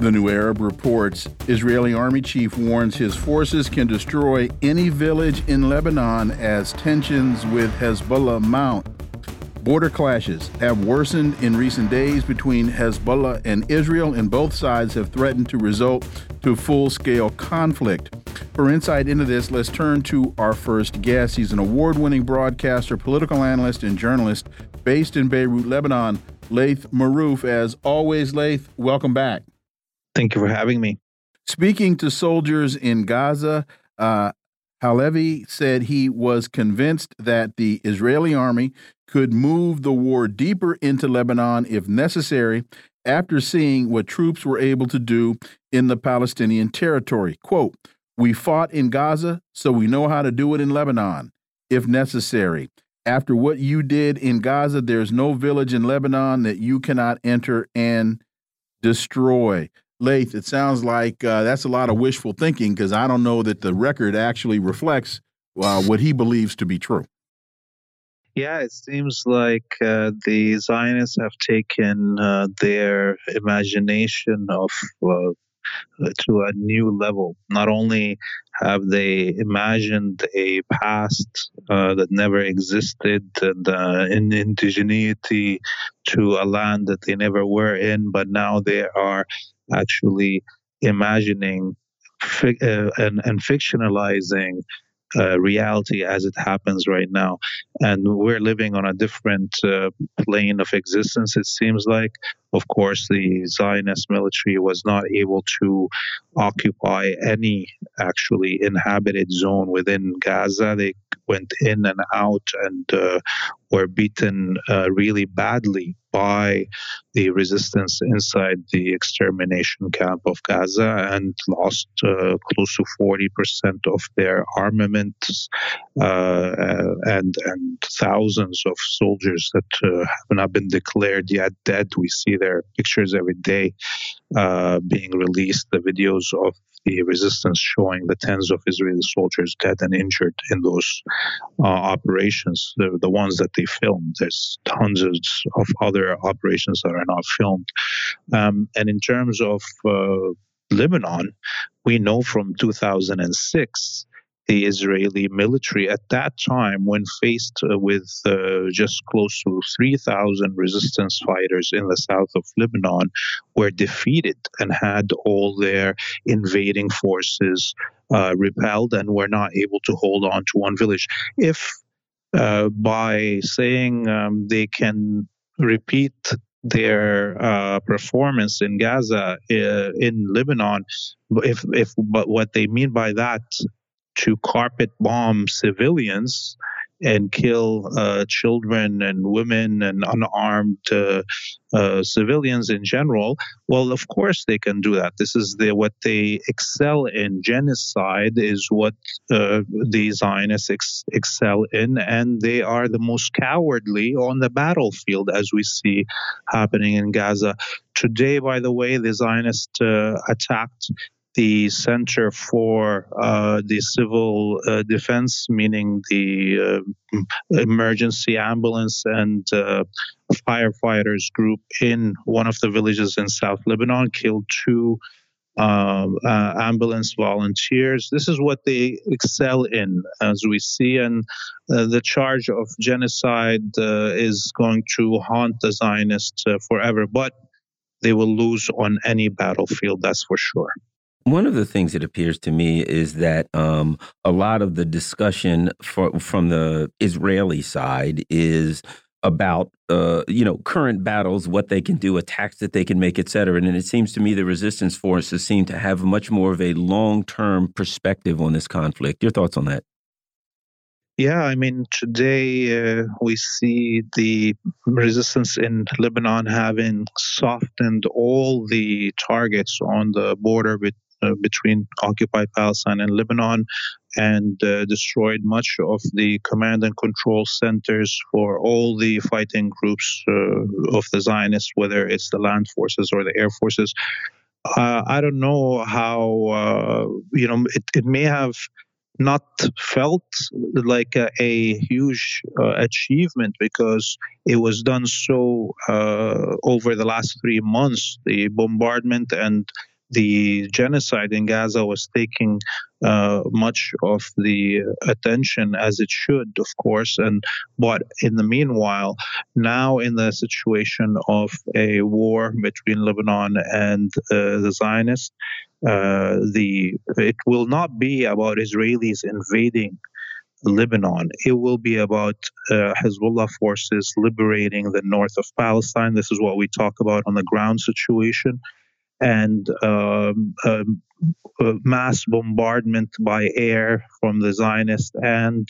The New Arab reports Israeli army chief warns his forces can destroy any village in Lebanon as tensions with Hezbollah mount. Border clashes have worsened in recent days between Hezbollah and Israel, and both sides have threatened to result to full-scale conflict. For insight into this, let's turn to our first guest. He's an award-winning broadcaster, political analyst, and journalist based in Beirut, Lebanon. Laith Marouf, as always, Laith, welcome back. Thank you for having me. Speaking to soldiers in Gaza, uh, Halevi said he was convinced that the Israeli army could move the war deeper into Lebanon if necessary after seeing what troops were able to do in the Palestinian territory. Quote, We fought in Gaza, so we know how to do it in Lebanon if necessary. After what you did in Gaza, there's no village in Lebanon that you cannot enter and destroy. Laith, it sounds like uh, that's a lot of wishful thinking because I don't know that the record actually reflects uh, what he believes to be true. Yeah, it seems like uh, the Zionists have taken uh, their imagination of uh, to a new level. Not only have they imagined a past uh, that never existed and uh, in indigeneity to a land that they never were in, but now they are actually imagining fi- uh, and, and fictionalizing uh, reality as it happens right now. And we're living on a different uh, plane of existence, it seems like. Of course, the Zionist military was not able to occupy any actually inhabited zone within Gaza. They went in and out and uh, were beaten uh, really badly by the resistance inside the extermination camp of Gaza and lost uh, close to 40% of their armaments uh, and, and thousands of soldiers that uh, have not been declared yet dead. We see their pictures every day uh, being released, the videos of the resistance showing the tens of Israeli soldiers dead and injured in those uh, operations, the, the ones that they filmed. There's hundreds of other operations that are not filmed. Um, and in terms of uh, Lebanon, we know from 2006 the Israeli military at that time, when faced uh, with uh, just close to 3,000 resistance fighters in the south of Lebanon, were defeated and had all their invading forces uh, repelled and were not able to hold on to one village. If uh, by saying um, they can repeat their uh, performance in Gaza, uh, in Lebanon, if if but what they mean by that to carpet bomb civilians and kill uh, children and women and unarmed uh, uh, civilians in general. Well, of course they can do that. This is the, what they excel in. Genocide is what uh, the Zionists ex- excel in, and they are the most cowardly on the battlefield, as we see happening in Gaza. Today, by the way, the Zionists uh, attacked the Center for uh, the Civil uh, Defense, meaning the uh, emergency ambulance and uh, firefighters group in one of the villages in South Lebanon, killed two um, uh, ambulance volunteers. This is what they excel in, as we see, and uh, the charge of genocide is going to haunt the Zionists forever. But they will lose on any battlefield, that's for sure. One of the things that appears to me is that um, a lot of the discussion for, from the Israeli side is about uh, you know current battles, what they can do, attacks that they can make, et cetera. And it seems to me the resistance forces seem to have much more of a long term perspective on this conflict. Your thoughts on that? Yeah, I mean, today uh, we see the resistance in Lebanon having softened all the targets on the border with, between occupied Palestine and Lebanon and uh, destroyed much of the command and control centers for all the fighting groups uh, of the Zionists, whether it's the land forces or the air forces. Uh, I don't know how, uh, you know, it, it may have not felt like a, a huge uh, achievement because it was done so uh, over the last three months. The bombardment and the genocide in Gaza was taking uh, much of the attention as it should, of course. And but in the meanwhile, now in the situation of a war between Lebanon and uh, the Zionists, uh, the it will not be about Israelis invading Lebanon. It will be about uh, Hezbollah forces liberating the north of Palestine. This is what we talk about on the ground situation and um, mass bombardment by air from the Zionists and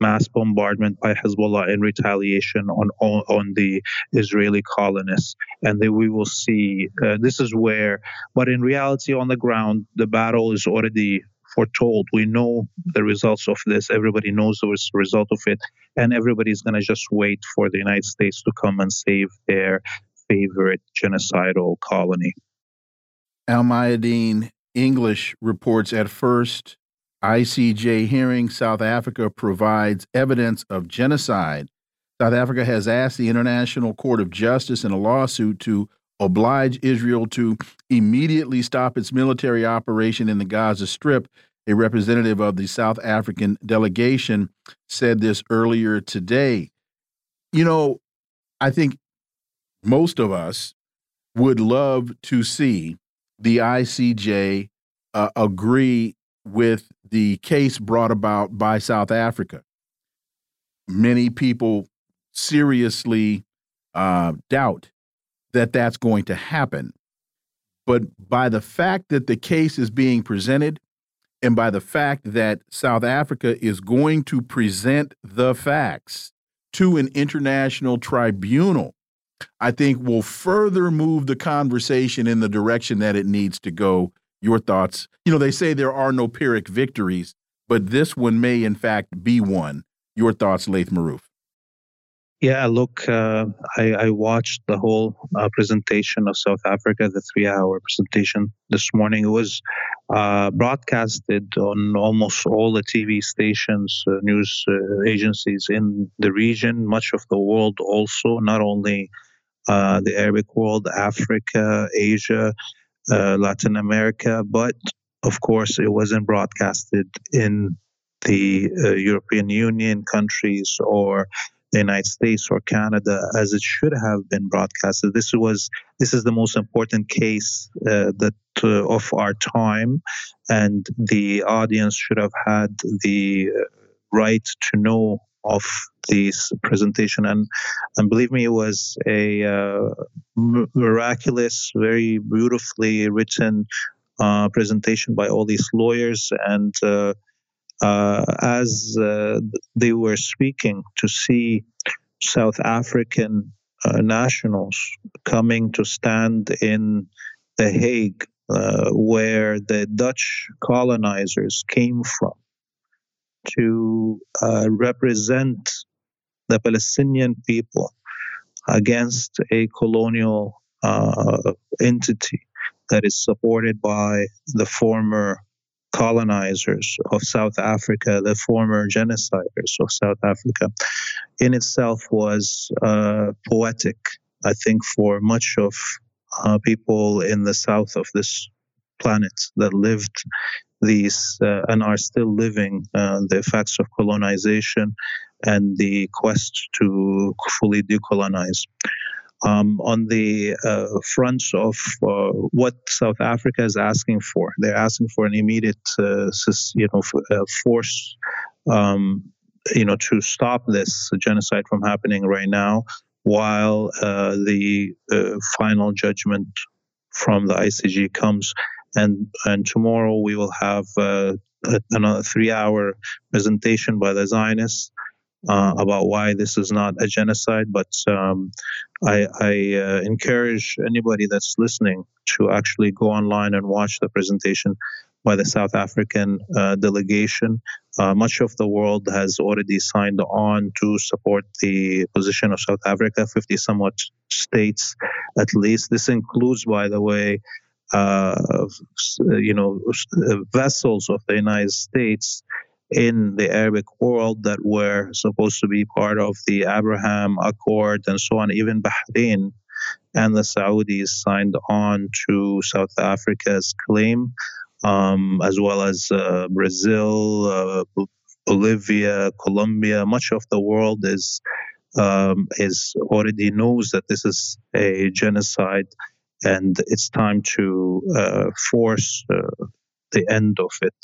mass bombardment by Hezbollah in retaliation on on, on the Israeli colonists, and then we will see. Uh, this is where, but in reality, on the ground, the battle is already foretold. We know the results of this. Everybody knows the result of it, and everybody's going to just wait for the United States to come and save their favorite genocidal colony. Al Mayadeen English reports at first ICJ hearing South Africa provides evidence of genocide. South Africa has asked the International Court of Justice in a lawsuit to oblige Israel to immediately stop its military operation in the Gaza Strip. A representative of the South African delegation said this earlier today. You know, I think most of us would love to see the ICJ uh, agree with the case brought about by South Africa. Many people seriously uh, doubt that that's going to happen. But by the fact that the case is being presented, and by the fact that South Africa is going to present the facts to an international tribunal I think will further move the conversation in the direction that it needs to go. Your thoughts? You know, they say there are no Pyrrhic victories, but this one may, in fact, be one. Your thoughts, Laith Marouf? Yeah, look, uh, I, I, watched the whole uh, presentation of South Africa, the three hour presentation this morning. It was uh, broadcasted on almost all the TV stations, uh, news uh, agencies in the region, much of the world also, not only uh, the Arabic world, Africa, Asia, uh, Latin America, but of course it wasn't broadcasted in the uh, European Union countries or the United States or Canada as it should have been broadcasted. This was this is the most important case uh, that uh, of our time, and the audience should have had the uh, right to know of this presentation. And and believe me it was a uh, miraculous very beautifully written uh, presentation by all these lawyers. And uh, uh as uh, they were speaking to see South African uh, nationals coming to stand in The Hague where the Dutch colonizers came from to uh, represent the Palestinian people against a colonial uh, entity that is supported by the former colonizers of South Africa, the former genociders of South Africa, in itself was uh, poetic, I think, for much of uh, people in the south of this planet that lived these uh, and are still living uh, the effects of colonization and the quest to fully decolonize. Um, on the uh, fronts of uh, what South Africa is asking for, they're asking for an immediate, uh, you know, uh, force, um, you know, to stop this genocide from happening right now, while the final judgment from the ICJ comes and and tomorrow we will have uh, another three-hour presentation by the Zionists uh, about why this is not a genocide. But um, I, I uh, encourage anybody that's listening to actually go online and watch the presentation by the South African uh, delegation. Uh, much of the world has already signed on to support the position of South Africa, 50 somewhat states at least. This includes, by the way, you know, vessels of the United States in the Arabic world that were supposed to be part of the Abraham Accord and so on. Even Bahrain and the Saudis signed on to South Africa's claim, um, as well as uh, Brazil, uh, Bolivia, Colombia. Much of the world is um, is already knows that this is a genocide, and it's time to uh, force uh, the end of it.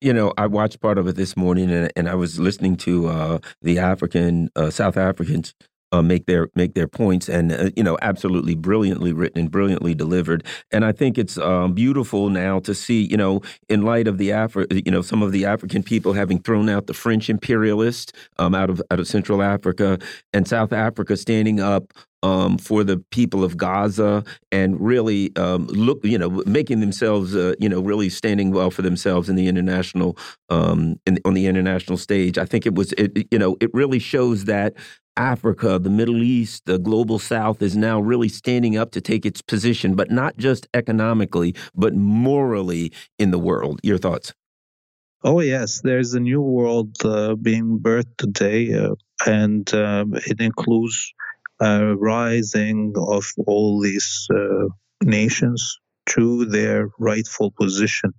You know, I watched part of it this morning, and, and I was listening to uh, the African uh, South Africans uh, make their make their points, and uh, you know, absolutely brilliantly written and brilliantly delivered. And I think it's um, beautiful now to see, you know, in light of the Afri you know, some of the African people having thrown out the French imperialists um, out of out of Central Africa, and South Africa standing up um, for the people of Gaza and really um, look, you know, making themselves, uh, you know, really standing well for themselves in the international, um, in, on the international stage. I think it was, it, you know, it really shows that Africa, the Middle East, the global South is now really standing up to take its position, but not just economically, but morally in the world. Your thoughts? Oh yes, there's a new world uh, being birthed today, uh, and um, it includes uh, rising of all these uh, nations to their rightful position.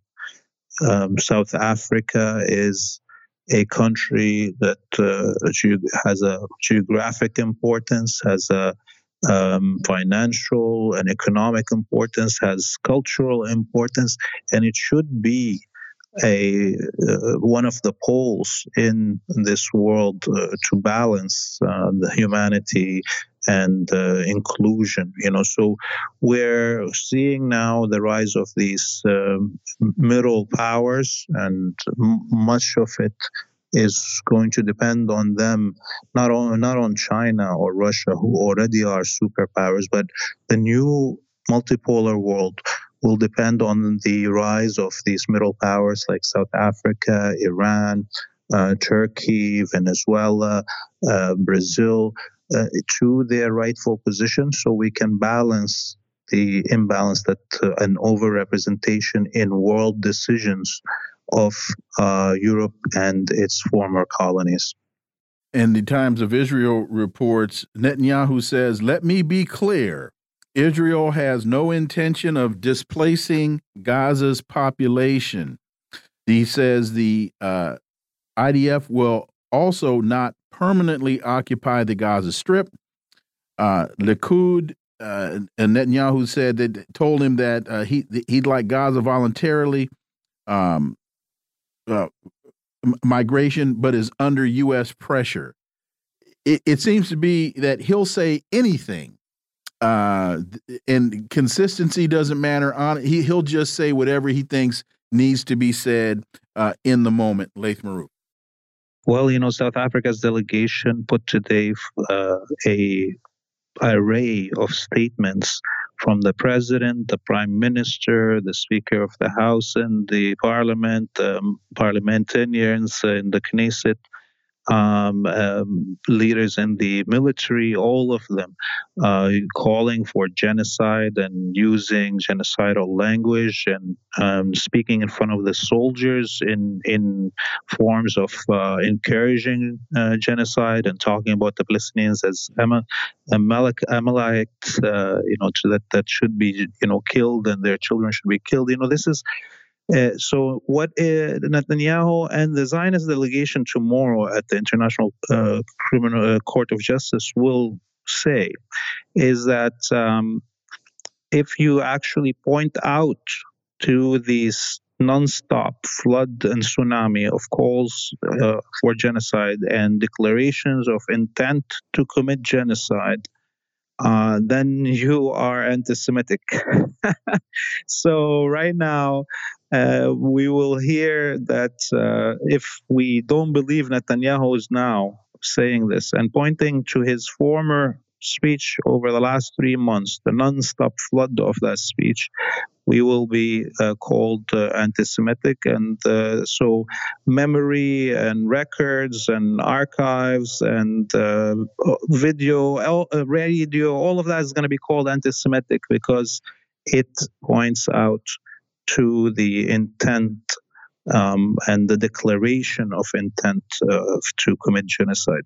Um, South Africa is a country that uh, has a geographic importance, has a um, financial and economic importance, has cultural importance, and it should be a uh, one of the poles in this world uh, to balance uh, the humanity and uh, inclusion you know? So we're seeing now the rise of these um, middle powers and m- much of it is going to depend on them not on not on China or Russia who already are superpowers but the new multipolar world will depend on the rise of these middle powers like South Africa, Iran, uh, Turkey, Venezuela, uh, Brazil, uh, to their rightful position so we can balance the imbalance that uh, an overrepresentation in world decisions of uh, Europe and its former colonies. In the Times of Israel reports Netanyahu says, Let me be clear. Israel has no intention of displacing Gaza's population. He says the uh, IDF will also not permanently occupy the Gaza Strip. Uh, Likud uh, and Netanyahu said that told him that uh, he he'd like Gaza voluntarily um, uh, migration, but is under U.S. pressure. It, it, seems to be that he'll say anything, uh, and consistency doesn't matter. On he he'll just say whatever he thinks needs to be said uh, in the moment. Laith Marouf. Well, you know, South Africa's delegation put today uh, a array of statements from the president, the prime minister, the speaker of the house and the parliament, um, parliamentarians in the Knesset, um, um, leaders in the military, all of them uh, calling for genocide and using genocidal language and um, speaking in front of the soldiers in in forms of uh, encouraging uh, genocide and talking about the Palestinians as Amalek, Amalekites, uh, you know, that that should be you know killed and their children should be killed. You know, this is uh, so, what uh, Netanyahu and the Zionist delegation tomorrow at the International uh, Criminal Court of Justice will say is that um, if you actually point out to these nonstop flood and tsunami of calls uh, for genocide and declarations of intent to commit genocide, uh, then you are anti Semitic. so, right now, uh, we will hear that uh, if we don't believe Netanyahu is now saying this and pointing to his former speech over the last three months, the non-stop flood of that speech, we will be uh, called uh, anti-Semitic. And uh, so, memory and records and archives and uh, video, radio, all of that is going to be called anti-Semitic because it points out to the intent um, and the declaration of intent uh, to commit genocide.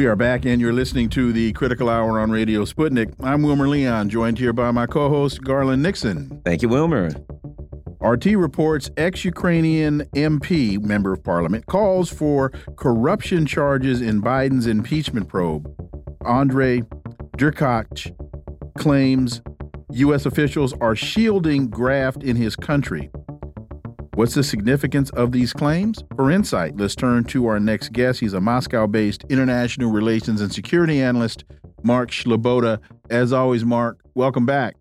We are back, and you're listening to the Critical Hour on Radio Sputnik. I'm Wilmer Leon, joined here by my co host, Garland Nixon. Thank you, Wilmer. RT reports ex Ukrainian MP, member of parliament, calls for corruption charges in Biden's impeachment probe. Andrei Derkach claims U.S. officials are shielding graft in his country. What's the significance of these claims? For insight, let's turn to our next guest. He's a Moscow based international relations and security analyst, Mark Sleboda. As always, Mark, welcome back.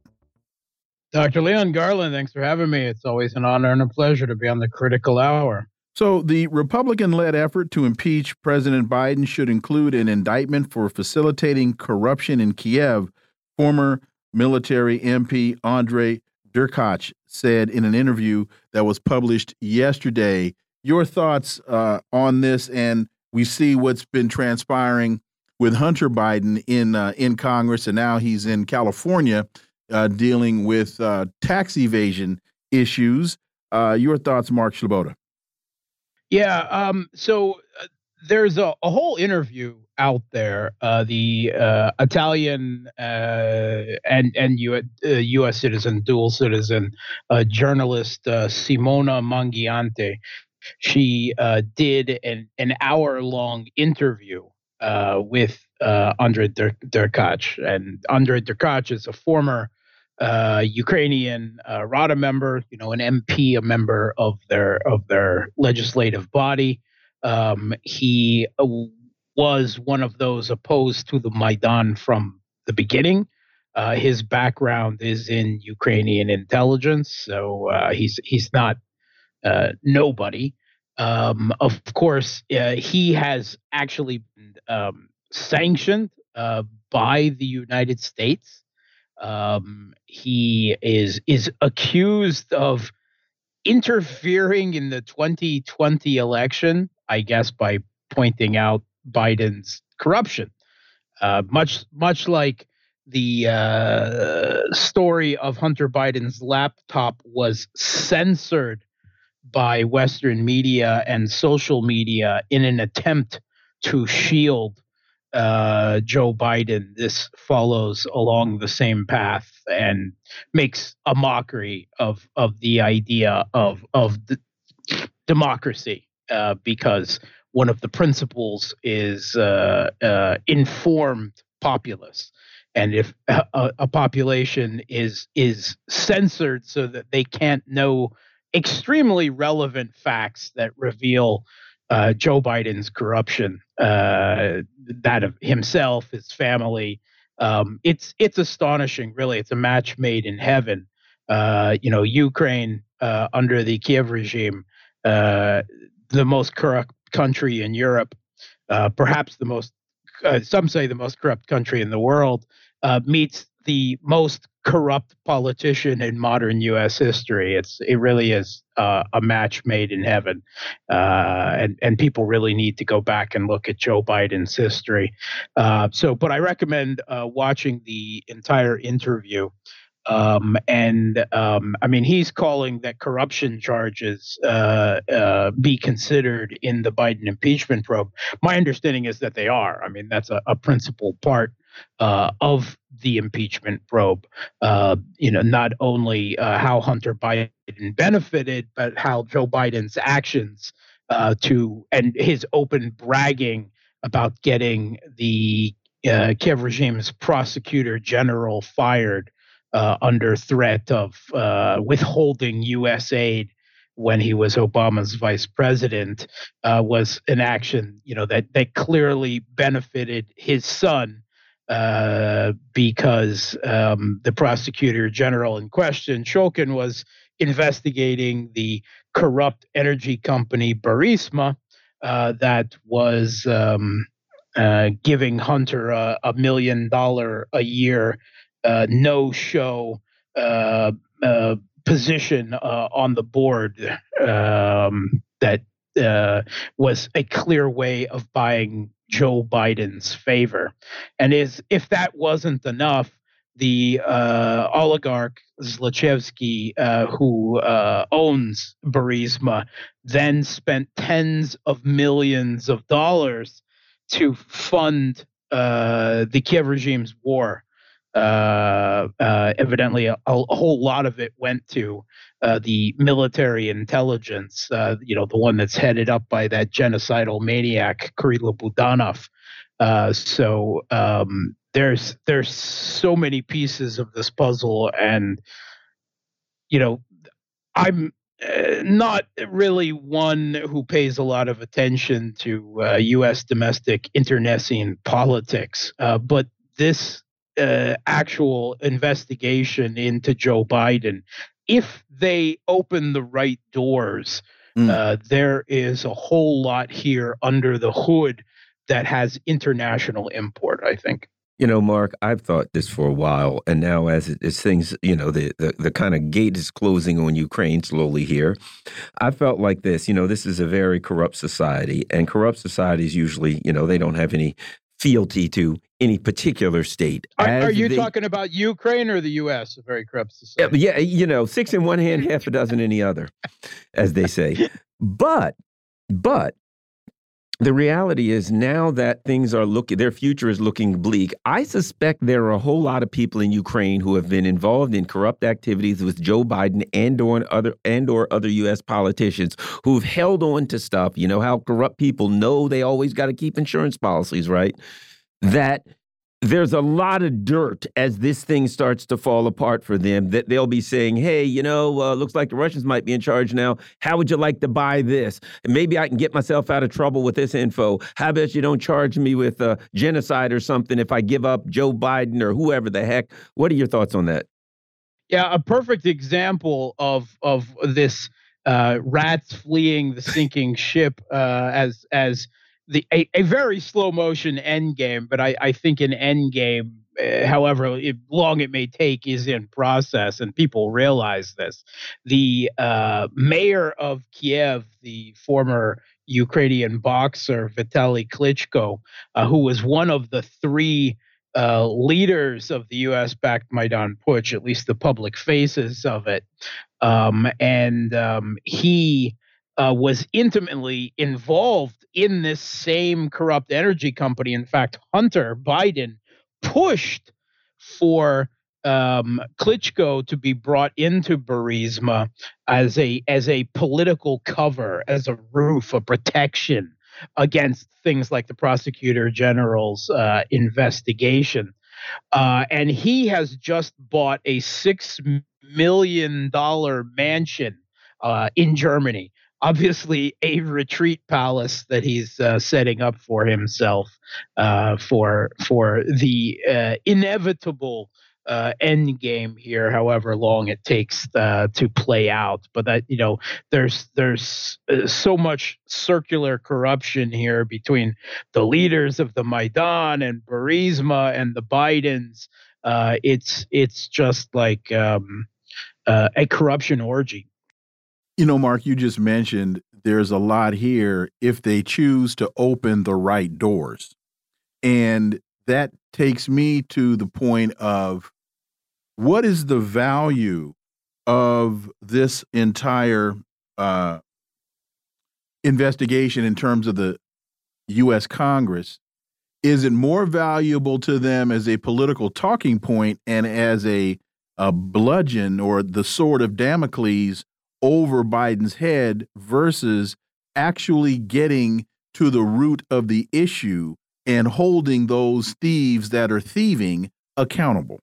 Dr. Leon Garland, thanks for having me. It's always an honor and a pleasure to be on the critical hour. So, the Republican led effort to impeach President Biden should include an indictment for facilitating corruption in Kiev. Former military MP Andrei Derkach said in an interview that was published yesterday. Your thoughts uh, on this, and we see what's been transpiring with Hunter Biden in uh, in Congress, and now he's in California uh, dealing with uh, tax evasion issues. Uh, your thoughts, Mark Sleboda? Yeah. Um, so uh, there's a, a, whole interview out there. Uh, the uh, Italian uh, and and U, U.S. Uh, citizen, dual citizen uh, journalist uh, Simona Mangiante. She did an an hour long interview with Andrei Der- Derkach, and Andrei Derkach is a former. Ukrainian Rada member, you know, an MP, a member of their of their legislative body. Um, he was one of those opposed to the Maidan from the beginning. Uh, his background is in Ukrainian intelligence, so uh, he's he's not uh, nobody. Um, of course, uh, he has actually been um, sanctioned uh, by the United States. Um, he is is accused of interfering in the 2020 election, I guess, by pointing out Biden's corruption. Uh, much much like the uh, story of Hunter Biden's laptop was censored by Western media and social media in an attempt to shield uh, Joe Biden. This follows along the same path and makes a mockery of of the idea of of democracy uh, because one of the principles is uh, uh, informed populace. And if a, a, population is is censored so that they can't know extremely relevant facts that reveal uh, Joe Biden's corruption, uh, that of himself, his family, um, it's it's astonishing. Really, it's a match made in heaven. Uh, you know, Ukraine uh, under the Kiev regime, the most corrupt country in Europe, uh, perhaps the most, uh, some say the most corrupt country in the world, uh, meets the most corrupt politician in modern U.S. history. It's it really is uh, a match made in heaven, uh, and and people really need to go back and look at Joe Biden's history. Uh, so, but I recommend watching the entire interview. Um, and um, I mean, he's calling that corruption charges uh, uh, be considered in the Biden impeachment probe. My understanding is that they are. I mean, that's a, a principal part uh, of the impeachment probe. Uh, you know, not only uh, how Hunter Biden benefited, but how Joe Biden's actions uh, to and his open bragging about getting the Kiev regime's prosecutor general fired uh, under threat of uh, withholding U.S. aid when he was Obama's vice president uh, was an action, you know, that that clearly benefited his son uh, because um, the prosecutor general in question, Shokin, was investigating the corrupt energy company Burisma uh, that was um, uh, giving Hunter a, a million dollar a year uh, no show uh, uh, position uh, on the board um, that uh, was a clear way of buying Joe Biden's favor. And is if that wasn't enough, the uh, oligarch Zlochevsky, who owns Burisma, then spent tens of millions of dollars to fund the Kiev regime's war uh, uh, evidently a, a, whole lot of it went to uh, the military intelligence, uh, you know, the one that's headed up by that genocidal maniac Kirilo Budanov. Uh, so um, there's there's so many pieces of this puzzle, and you know, I'm uh, not really one who pays a lot of attention to uh, U.S. domestic internecine politics, uh, but this uh, actual investigation into Joe Biden, if they open the right doors, mm. uh, there is a whole lot here under the hood that has international import, I think. You know, Mark, I've thought this for a while, and now as, it, as things, you know, the, the the kind of gate is closing on Ukraine slowly here, I felt like this. You know, this is a very corrupt society, and corrupt societies usually, you know, they don't have any fealty to any particular state. Are, are you they, talking about Ukraine or the U.S.? Very corrupt society. Yeah, you know, six in one hand, half a dozen in the other, as they say. But, but the reality is now that things are looking, their future is looking bleak. I suspect there are a whole lot of people in Ukraine who have been involved in corrupt activities with Joe Biden and or other and or other U.S. politicians who've held on to stuff. You know how corrupt people know they always got to keep insurance policies, right? That there's a lot of dirt as this thing starts to fall apart for them that they'll be saying, hey, you know, uh, looks like the Russians might be in charge now. How would you like to buy this? Maybe I can get myself out of trouble with this info. How about you don't charge me with uh, genocide or something if I give up Joe Biden or whoever the heck? What are your thoughts on that? Yeah, a perfect example of of this uh, rats fleeing the sinking ship uh, as as the a, a very slow motion end game, but I, I think an end game, uh, however long it may take, is in process, and people realize this. The uh, mayor of Kiev, the former Ukrainian boxer Vitaly Klitschko, uh, who was one of the three uh, leaders of the U.S. backed Maidan Putsch, at least the public faces of it, um, and um, he uh, was intimately involved in this same corrupt energy company. In fact, Hunter Biden pushed for um, Klitschko to be brought into Burisma as a as a political cover, as a roof, a protection against things like the prosecutor general's uh, investigation. Uh, and he has just bought a six million dollar mansion uh, in Germany obviously a retreat palace that he's uh, setting up for himself uh, for for the uh, inevitable uh, end game here, however long it takes uh, to play out. But that you know, there's there's uh, so much circular corruption here between the leaders of the Maidan and Burisma and the Bidens. it's it's just like um, a corruption orgy. You know, Mark, you just mentioned there's a lot here if they choose to open the right doors. And that takes me to the point of what is the value of this entire uh, investigation in terms of the U.S. Congress? Is it more valuable to them as a political talking point and as a, a bludgeon or the sword of Damocles over Biden's head versus actually getting to the root of the issue and holding those thieves that are thieving accountable?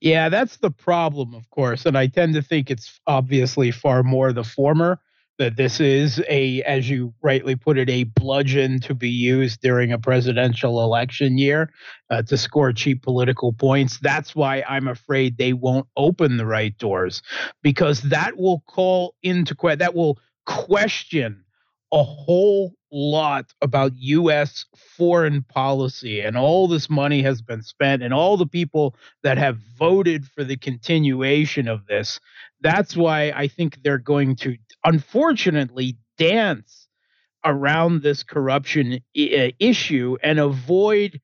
Yeah, that's the problem, of course. And I tend to think it's obviously far more the former that this is a, as you rightly put it, a bludgeon to be used during a presidential election year uh, to score cheap political points. That's why I'm afraid they won't open the right doors because that will call into question, that will question a whole lot about U.S. foreign policy, and all this money has been spent, and all the people that have voted for the continuation of this. That's why I think they're going to, unfortunately, dance around this corruption I- uh, issue and avoid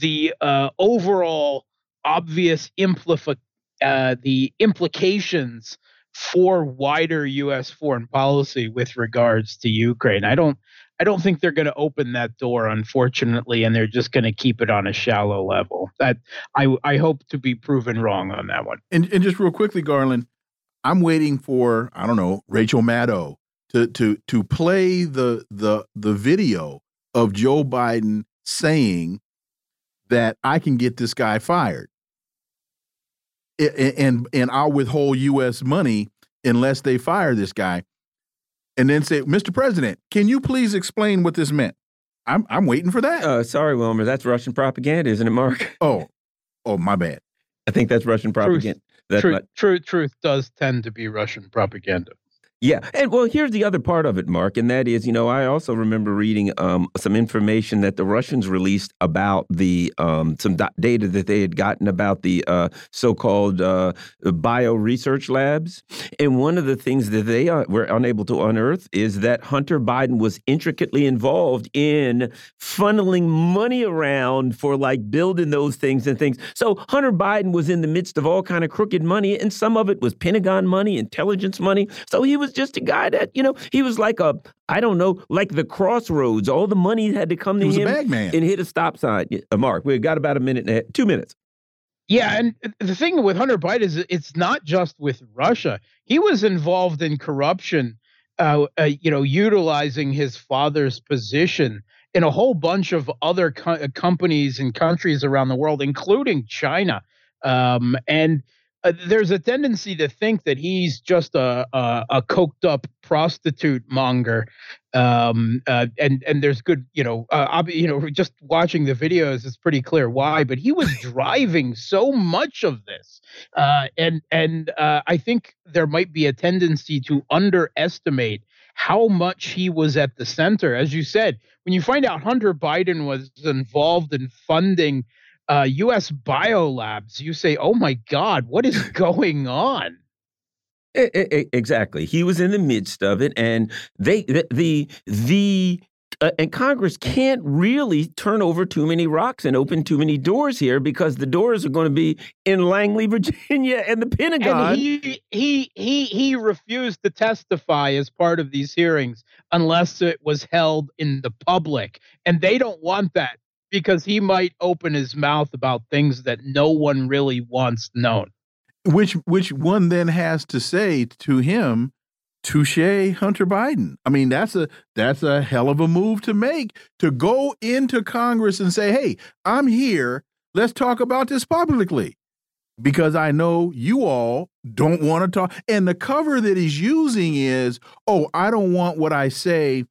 the uh, overall obvious implica- uh, the implications for wider U.S. foreign policy with regards to Ukraine. I don't I don't think they're going to open that door, unfortunately, and they're just going to keep it on a shallow level. That I I hope to be proven wrong on that one. And and just real quickly, Garland, I'm waiting for I don't know Rachel Maddow to to to play the the the video of Joe Biden saying that I can get this guy fired and and I'll withhold U.S. money unless they fire this guy, and then say, Mr. President, can you please explain what this meant? I'm I'm waiting for that. Uh, sorry, Wilmer, that's Russian propaganda, isn't it, Mark? Oh, oh, my bad. I think that's Russian propaganda. Truth, truth, truth, truth does tend to be Russian propaganda. Yeah, and well, here's the other part of it, Mark, and that is, you know, I also remember reading um, some information that the Russians released about the um, some data that they had gotten about the uh, so-called uh, bio research labs, and one of the things that they uh, were unable to unearth is that Hunter Biden was intricately involved in funneling money around for like building those things and things. So Hunter Biden was in the midst of all kind of crooked money, and some of it was Pentagon money, intelligence money. So he was was just a guy that, you know, he was like a, I don't know, like the crossroads. All the money had to come to him and hit a stop sign. Uh, Mark, we've got about a minute and a half, two minutes. Yeah, and the thing with Hunter Biden is it's not just with Russia. He was involved in corruption, uh, uh, you know, utilizing his father's position in a whole bunch of other co companies and countries around the world, including China. Um, and uh, there's a tendency to think that he's just a a, a coked up prostitute monger, um, uh, and and there's good, you know, uh, you know, just watching the videos, it's pretty clear why. But he was driving so much of this, uh, and and uh, I think there might be a tendency to underestimate how much he was at the center. As you said, when you find out Hunter Biden was involved in funding uh, U.S. biolabs, you say, "Oh my God, what is going on?" Exactly. He was in the midst of it, and they the the, the uh, and Congress can't really turn over too many rocks and open too many doors here because the doors are going to be in Langley, Virginia, and the Pentagon. And he he he he refused to testify as part of these hearings unless it was held in the public, and they don't want that because he might open his mouth about things that no one really wants known. Which which one then has to say to him, touche Hunter Biden. I mean, that's a that's a hell of a move to make to go into Congress and say, "Hey, I'm here. Let's talk about this publicly." Because I know you all don't want to talk. And the cover that he's using is, "Oh, I don't want what I say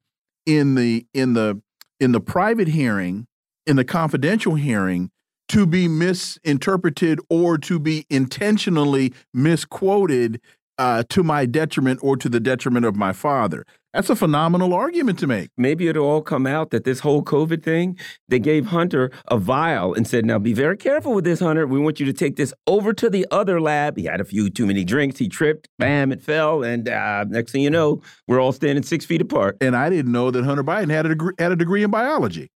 in the in the in the private hearing in the confidential hearing to be misinterpreted or to be intentionally misquoted uh, to my detriment or to the detriment of my father. That's a phenomenal argument to make. Maybe it'll all come out that this whole COVID thing, they gave Hunter a vial and said, now be very careful with this, Hunter. We want you to take this over to the other lab. He had a few too many drinks. He tripped, bam, it fell. And uh, next thing you know, we're all standing six feet apart. And I didn't know that Hunter Biden had a degree, had a degree in biology.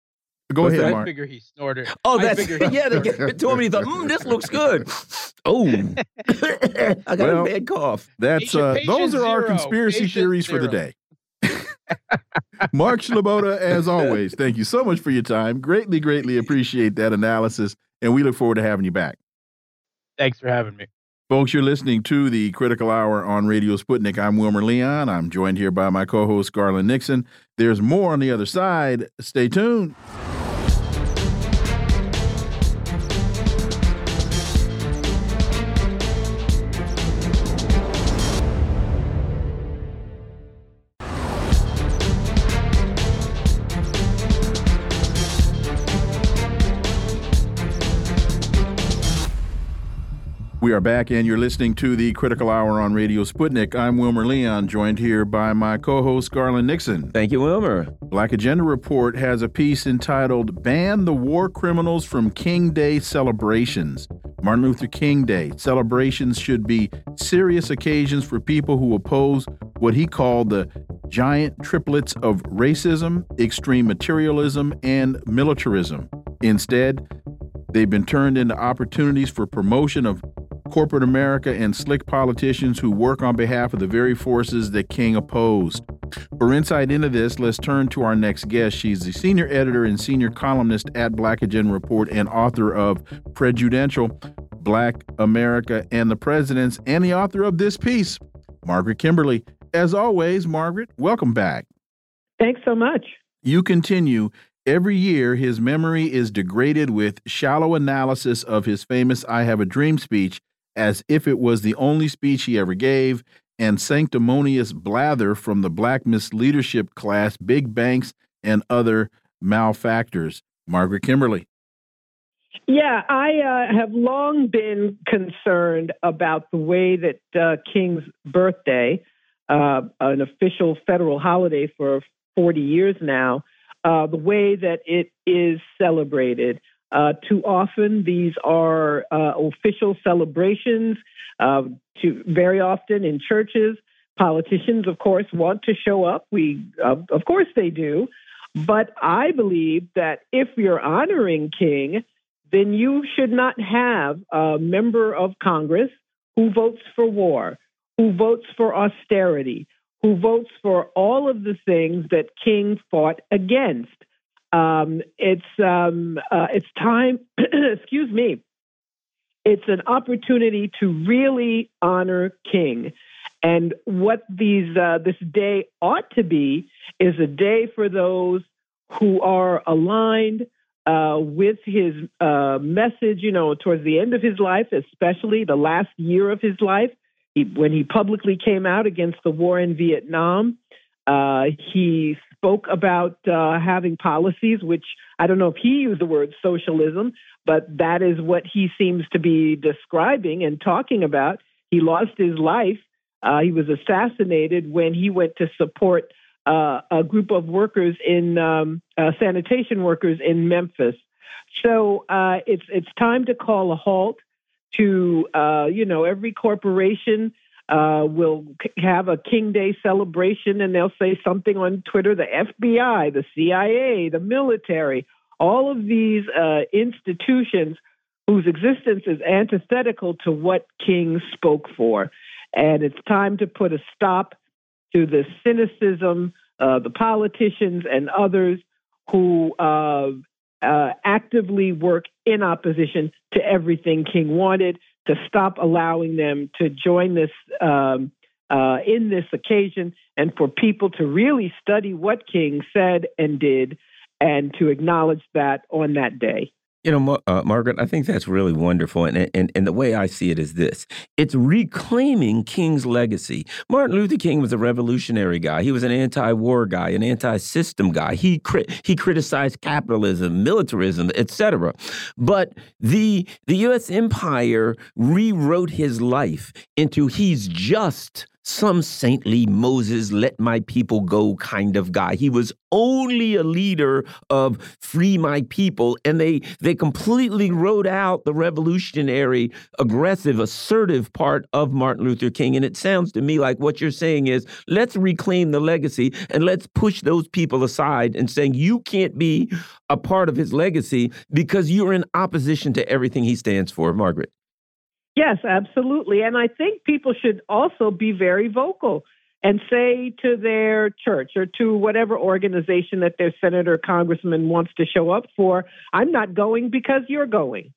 Go What's ahead, that? Mark. I figure he snorted. Oh, that's yeah. They gave it to him. And he thought, mm, this looks good. Oh, I got well, a bad cough. That's uh, those are our conspiracy patient theories zero. for the day. Mark Sleboda, as always, thank you so much for your time. Greatly, greatly appreciate that analysis, and we look forward to having you back. Thanks for having me. Folks, you're listening to the Critical Hour on Radio Sputnik. I'm Wilmer Leon. I'm joined here by my co host, Garland Nixon. There's more on the other side. Stay tuned. We are back, and you're listening to the Critical Hour on Radio Sputnik. I'm Wilmer Leon, joined here by my co host, Garland Nixon. Thank you, Wilmer. Black Agenda Report has a piece entitled Ban the War Criminals from King Day Celebrations. Martin Luther King Day celebrations should be serious occasions for people who oppose what he called the giant triplets of racism, extreme materialism, and militarism. Instead, they've been turned into opportunities for promotion of corporate America and slick politicians who work on behalf of the very forces that King opposed. For insight into this, let's turn to our next guest. She's the senior editor and senior columnist at Black Agenda Report and author of Prejudential Black America and the Presidents, and the author of this piece, Margaret Kimberley. As always, Margaret, welcome back. Thanks so much. You continue. Every year, his memory is degraded with shallow analysis of his famous I Have a Dream speech as if it was the only speech he ever gave, and sanctimonious blather from the black misleadership class, big banks, and other malefactors. Margaret Kimberley. Yeah, I uh, have long been concerned about the way that uh, King's birthday, uh, an official federal holiday for 40 years now, uh, the way that it is celebrated. Uh, too often, these are uh, official celebrations. Uh, to very often in churches, politicians, of course, want to show up. We, of course, they do. But I believe that if you're honoring King, then you should not have a member of Congress who votes for war, who votes for austerity, who votes for all of the things that King fought against. Um, it's um, uh, it's time. excuse me. It's an opportunity to really honor King, and what these uh, this day ought to be is a day for those who are aligned uh, with his uh, message. You know, towards the end of his life, especially the last year of his life, he, when he publicly came out against the war in Vietnam. Uh, he spoke about uh, having policies, which I don't know if he used the word socialism, but that is what he seems to be describing and talking about. He lost his life. Uh, he was assassinated when he went to support uh, a group of workers in um, uh, sanitation workers in Memphis. So uh, it's it's time to call a halt to uh, you know every corporation uh, will have a King Day celebration and they'll say something on Twitter the FBI, the CIA, the military, all of these uh, institutions whose existence is antithetical to what King spoke for. And it's time to put a stop to the cynicism, uh, the politicians and others who uh, uh, actively work in opposition to everything King wanted to stop allowing them to join this um, uh, in this occasion and for people to really study what King said and did and to acknowledge that on that day. You know, uh, Margaret, I think that's really wonderful. And, and, and the way I see it is this it's reclaiming King's legacy. Martin Luther King was a revolutionary guy. He was an anti war guy, an anti system guy. He, cri he criticized capitalism, militarism, etc. But the, the U.S. empire rewrote his life into he's just some saintly Moses, let my people go kind of guy. He was only a leader of free my people. And they, they completely wrote out the revolutionary, aggressive, assertive part of Martin Luther King. And it sounds to me like what you're saying is let's reclaim the legacy and let's push those people aside and saying you can't be a part of his legacy because you're in opposition to everything he stands for, Margaret. Yes, absolutely. And I think people should also be very vocal and say to their church or to whatever organization that their senator or congressman wants to show up for, I'm not going because you're going.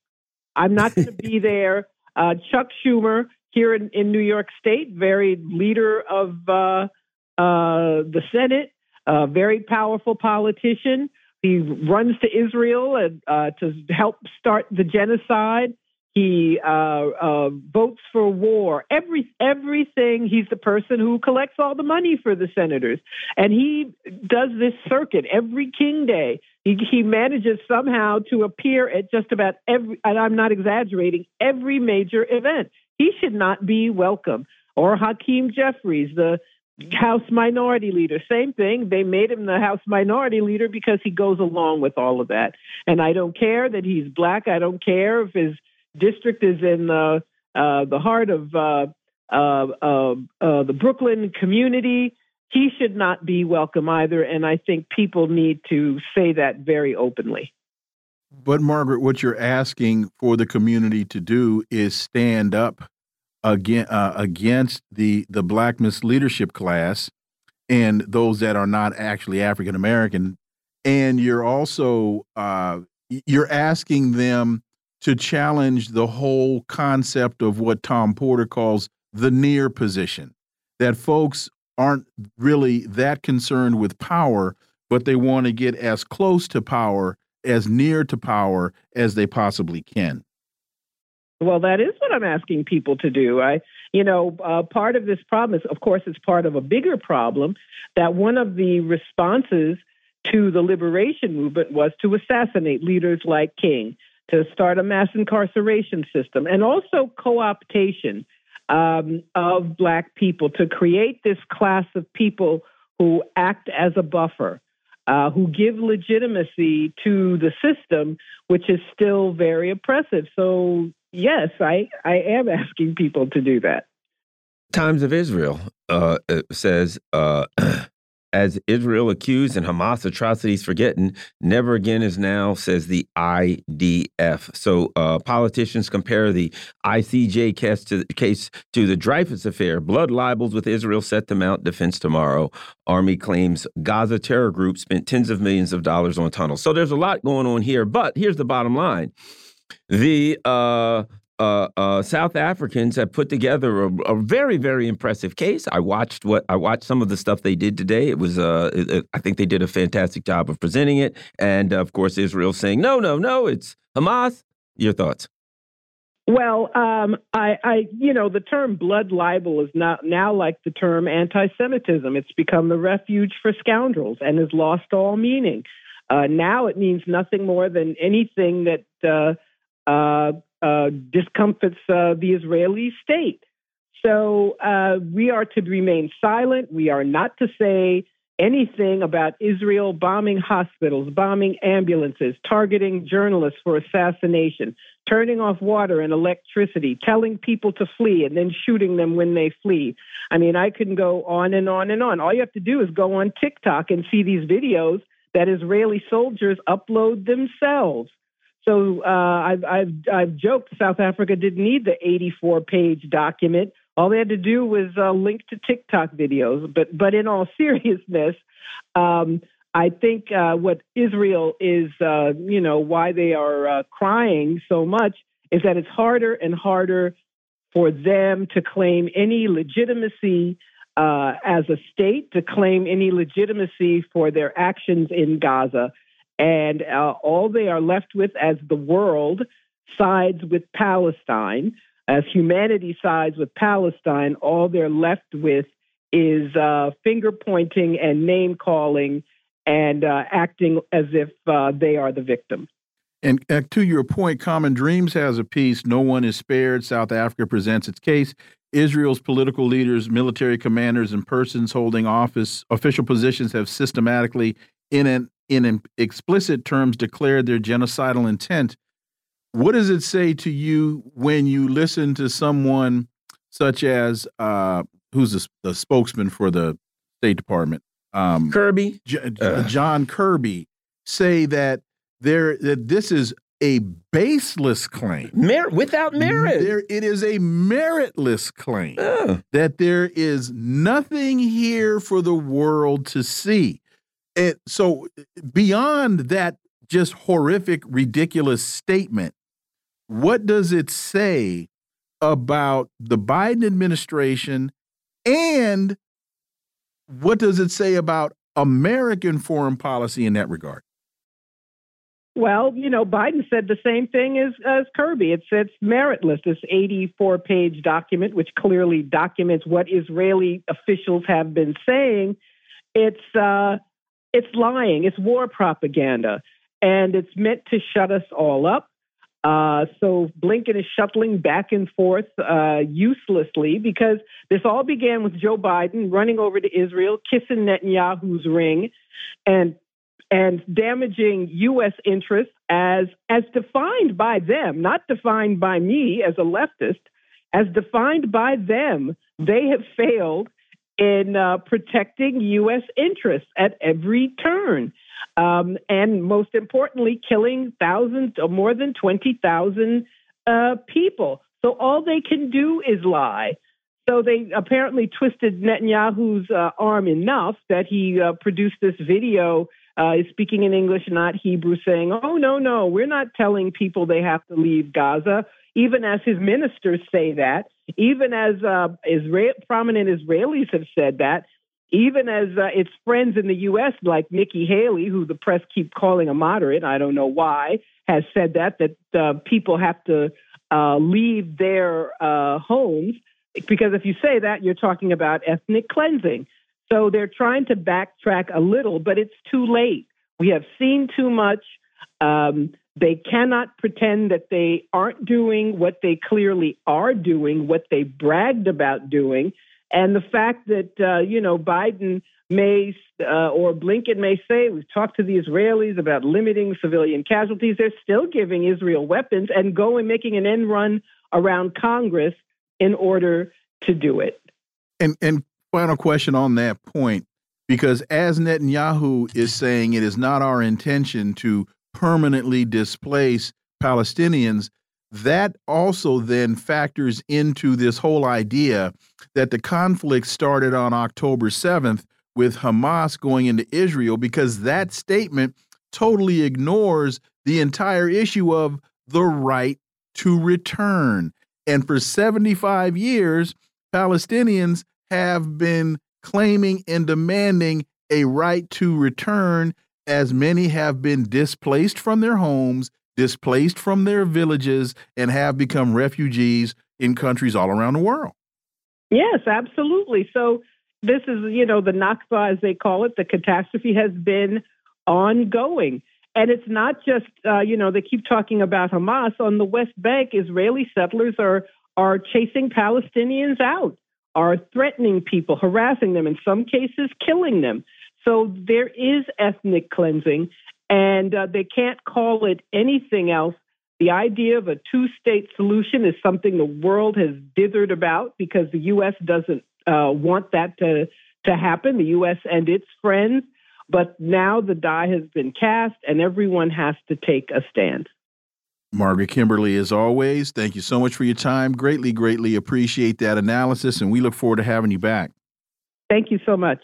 I'm not going to be there. Uh, Chuck Schumer here in, in New York State, very leader of uh, uh, the Senate, a very powerful politician. He runs to Israel and, uh, to help start the genocide. He uh, uh, votes for war. Every everything. He's the person who collects all the money for the senators, and he does this circuit every King Day. He, he manages somehow to appear at just about every. And I'm not exaggerating. Every major event. He should not be welcome. Or Hakeem Jeffries, the House Minority Leader. Same thing. They made him the House Minority Leader because he goes along with all of that. And I don't care that he's black. I don't care if his district is in uh, uh, the heart of uh, uh, uh, uh, the Brooklyn community. He should not be welcome either. And I think people need to say that very openly. But, Margaret, what you're asking for the community to do is stand up again, against the, the black misleadership class and those that are not actually African American. And you're also you're asking them to challenge the whole concept of what Tom Porter calls the near position. That folks aren't really that concerned with power, but they want to get as close to power, as near to power as they possibly can. Well, that is what I'm asking people to do. I, you know, uh, part of this problem is, of course, it's part of a bigger problem that one of the responses to the liberation movement was to assassinate leaders like King to start a mass incarceration system, and also co optation um, of Black people to create this class of people who act as a buffer, uh, who give legitimacy to the system, which is still very oppressive. So, yes, I, I am asking people to do that. Times of Israel uh, says uh, as Israel accused and Hamas atrocities forgotten. never again is now, says the IDF. So uh, politicians compare the ICJ case to, case to the Dreyfus affair. Blood libels with Israel set to mount defense tomorrow. Army claims Gaza terror group spent tens of millions of dollars on tunnels. So there's a lot going on here. But here's the bottom line. The uh, uh, uh, South Africans have put together a, a, very, very impressive case. I watched what I watched some of the stuff they did today. It was, uh, it, I think they did a fantastic job of presenting it, and of course, Israel saying no, no, no, it's Hamas. Your thoughts? Well, um, I, I, you know, the term blood libel is not now like the term anti-Semitism. It's become the refuge for scoundrels and has lost all meaning. Uh, now it means nothing more than anything that uh, uh, discomfits uh, the Israeli state. So uh, we are to remain silent. We are not to say anything about Israel bombing hospitals, bombing ambulances, targeting journalists for assassination, turning off water and electricity, telling people to flee and then shooting them when they flee. I mean, I can go on and on and on. All you have to do is go on TikTok and see these videos that Israeli soldiers upload themselves. So uh, I've, I've, I've joked South Africa didn't need the 84 page document. All they had to do was uh, link to TikTok videos. But, but in all seriousness, um, I think uh, what Israel is, uh, you know, why they are uh, crying so much is that it's harder and harder for them to claim any legitimacy uh, as a state, to claim any legitimacy for their actions in Gaza. And uh, all they are left with as the world sides with Palestine, as humanity sides with Palestine, all they're left with is uh, finger pointing and name calling and uh, acting as if uh, they are the victim. And uh, to your point, Common Dreams has a piece, No One is Spared. South Africa presents its case. Israel's political leaders, military commanders, and persons holding office, official positions have systematically, in an in explicit terms declared their genocidal intent. What does it say to you when you listen to someone such as uh, who's the, the, spokesman for the State Department, um, Kirby, J uh. John Kirby, say that there that this is a baseless claim. Mer without merit. There, it is a meritless claim that there is nothing here for the world to see. And so, beyond that just horrific, ridiculous statement, what does it say about the Biden administration and what does it say about American foreign policy in that regard? Well, you know, Biden said the same thing as, as Kirby. It's it's meritless. This 84 page document, which clearly documents what Israeli officials have been saying, it's uh, it's lying. It's war propaganda, and it's meant to shut us all up. Uh, so Blinken is shuttling back and forth uh, uselessly because this all began with Joe Biden running over to Israel, kissing Netanyahu's ring, and and damaging U.S. interests as as defined by them, not defined by me as a leftist, as defined by them. They have failed in uh, protecting U.S. interests at every turn. Um, and most importantly, killing thousands or more than 20,000 uh, people. So all they can do is lie. So they apparently twisted Netanyahu's uh, arm enough that he uh, produced this video uh, speaking in English, not Hebrew, saying, Oh, no, no, we're not telling people they have to leave Gaza, even as his ministers say that, even as uh, Israel, prominent Israelis have said that, even as uh, its friends in the U.S., like Nikki Haley, who the press keep calling a moderate, I don't know why, has said that, that uh, people have to uh, leave their uh, homes. Because if you say that, you're talking about ethnic cleansing. So they're trying to backtrack a little, but it's too late. We have seen too much. Um, they cannot pretend that they aren't doing what they clearly are doing, what they bragged about doing. And the fact that, uh, you know, Biden may uh, or Blinken may say, we've talked to the Israelis about limiting civilian casualties. They're still giving Israel weapons and going, making an end run around Congress in order to do it. And, and final question on that point, because as Netanyahu is saying, it is not our intention to permanently displace Palestinians. That also then factors into this whole idea that the conflict started on October 7th with Hamas going into Israel, because that statement totally ignores the entire issue of the right to return. And for 75 years, Palestinians have been claiming and demanding a right to return, as many have been displaced from their homes, displaced from their villages, and have become refugees in countries all around the world. Yes, absolutely. So, this is, you know, the Nakba, as they call it, the catastrophe has been ongoing. And it's not just, uh, you know, they keep talking about Hamas. On the West Bank, Israeli settlers are, are chasing Palestinians out are threatening people, harassing them, in some cases, killing them. So there is ethnic cleansing, and uh, they can't call it anything else. The idea of a two state solution is something the world has dithered about because the U.S. doesn't uh, want that to, to happen, the U.S. and its friends. But now the die has been cast, and everyone has to take a stand. Margaret Kimberley, as always, thank you so much for your time. Greatly, greatly appreciate that analysis, and we look forward to having you back. Thank you so much.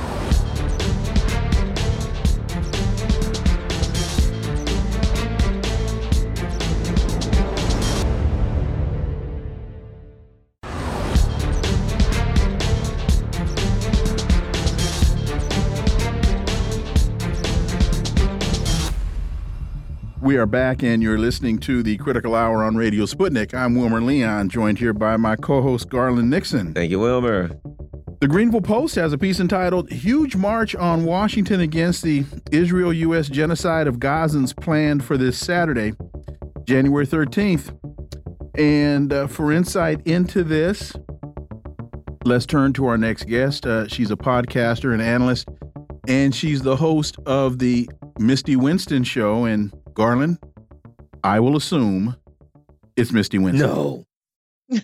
We are back, and you're listening to the Critical Hour on Radio Sputnik. I'm Wilmer Leon, joined here by my co host, Garland Nixon. Thank you, Wilmer. The Greanville Post has a piece entitled Huge March on Washington Against the Israel U.S. Genocide of Gazans planned for this Saturday, January 13th. And uh, for insight into this, let's turn to our next guest. Uh, she's a podcaster and analyst, and she's the host of the Misty Winston Show. And Garland, I will assume it's Misty Winston. No.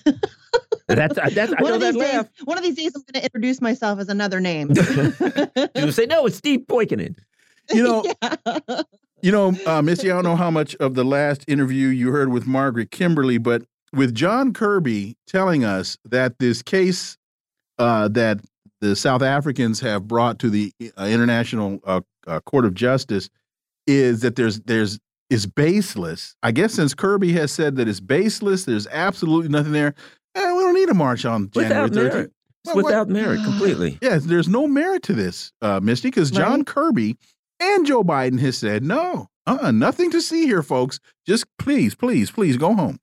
That's that's I one know of that these days, one of these days, I'm going to introduce myself as another name. You say no, it's Steve Poikonen. You know, Yeah. You know, uh, Missy, I don't know how much of the last interview you heard with Margaret Kimberley, but with John Kirby telling us that this case uh, that the South Africans have brought to the uh, International uh, uh, Court of Justice is that there's there's is baseless. I guess since Kirby has said that it's baseless, there's absolutely nothing there. Eh, we don't need a march on January Without 13th. merit. Well, what- without merit completely. Yes, there's no merit to this, uh, Misty, because John Right. Kirby and Joe Biden has said no, uh, nothing to see here, folks. Just please, please, please go home.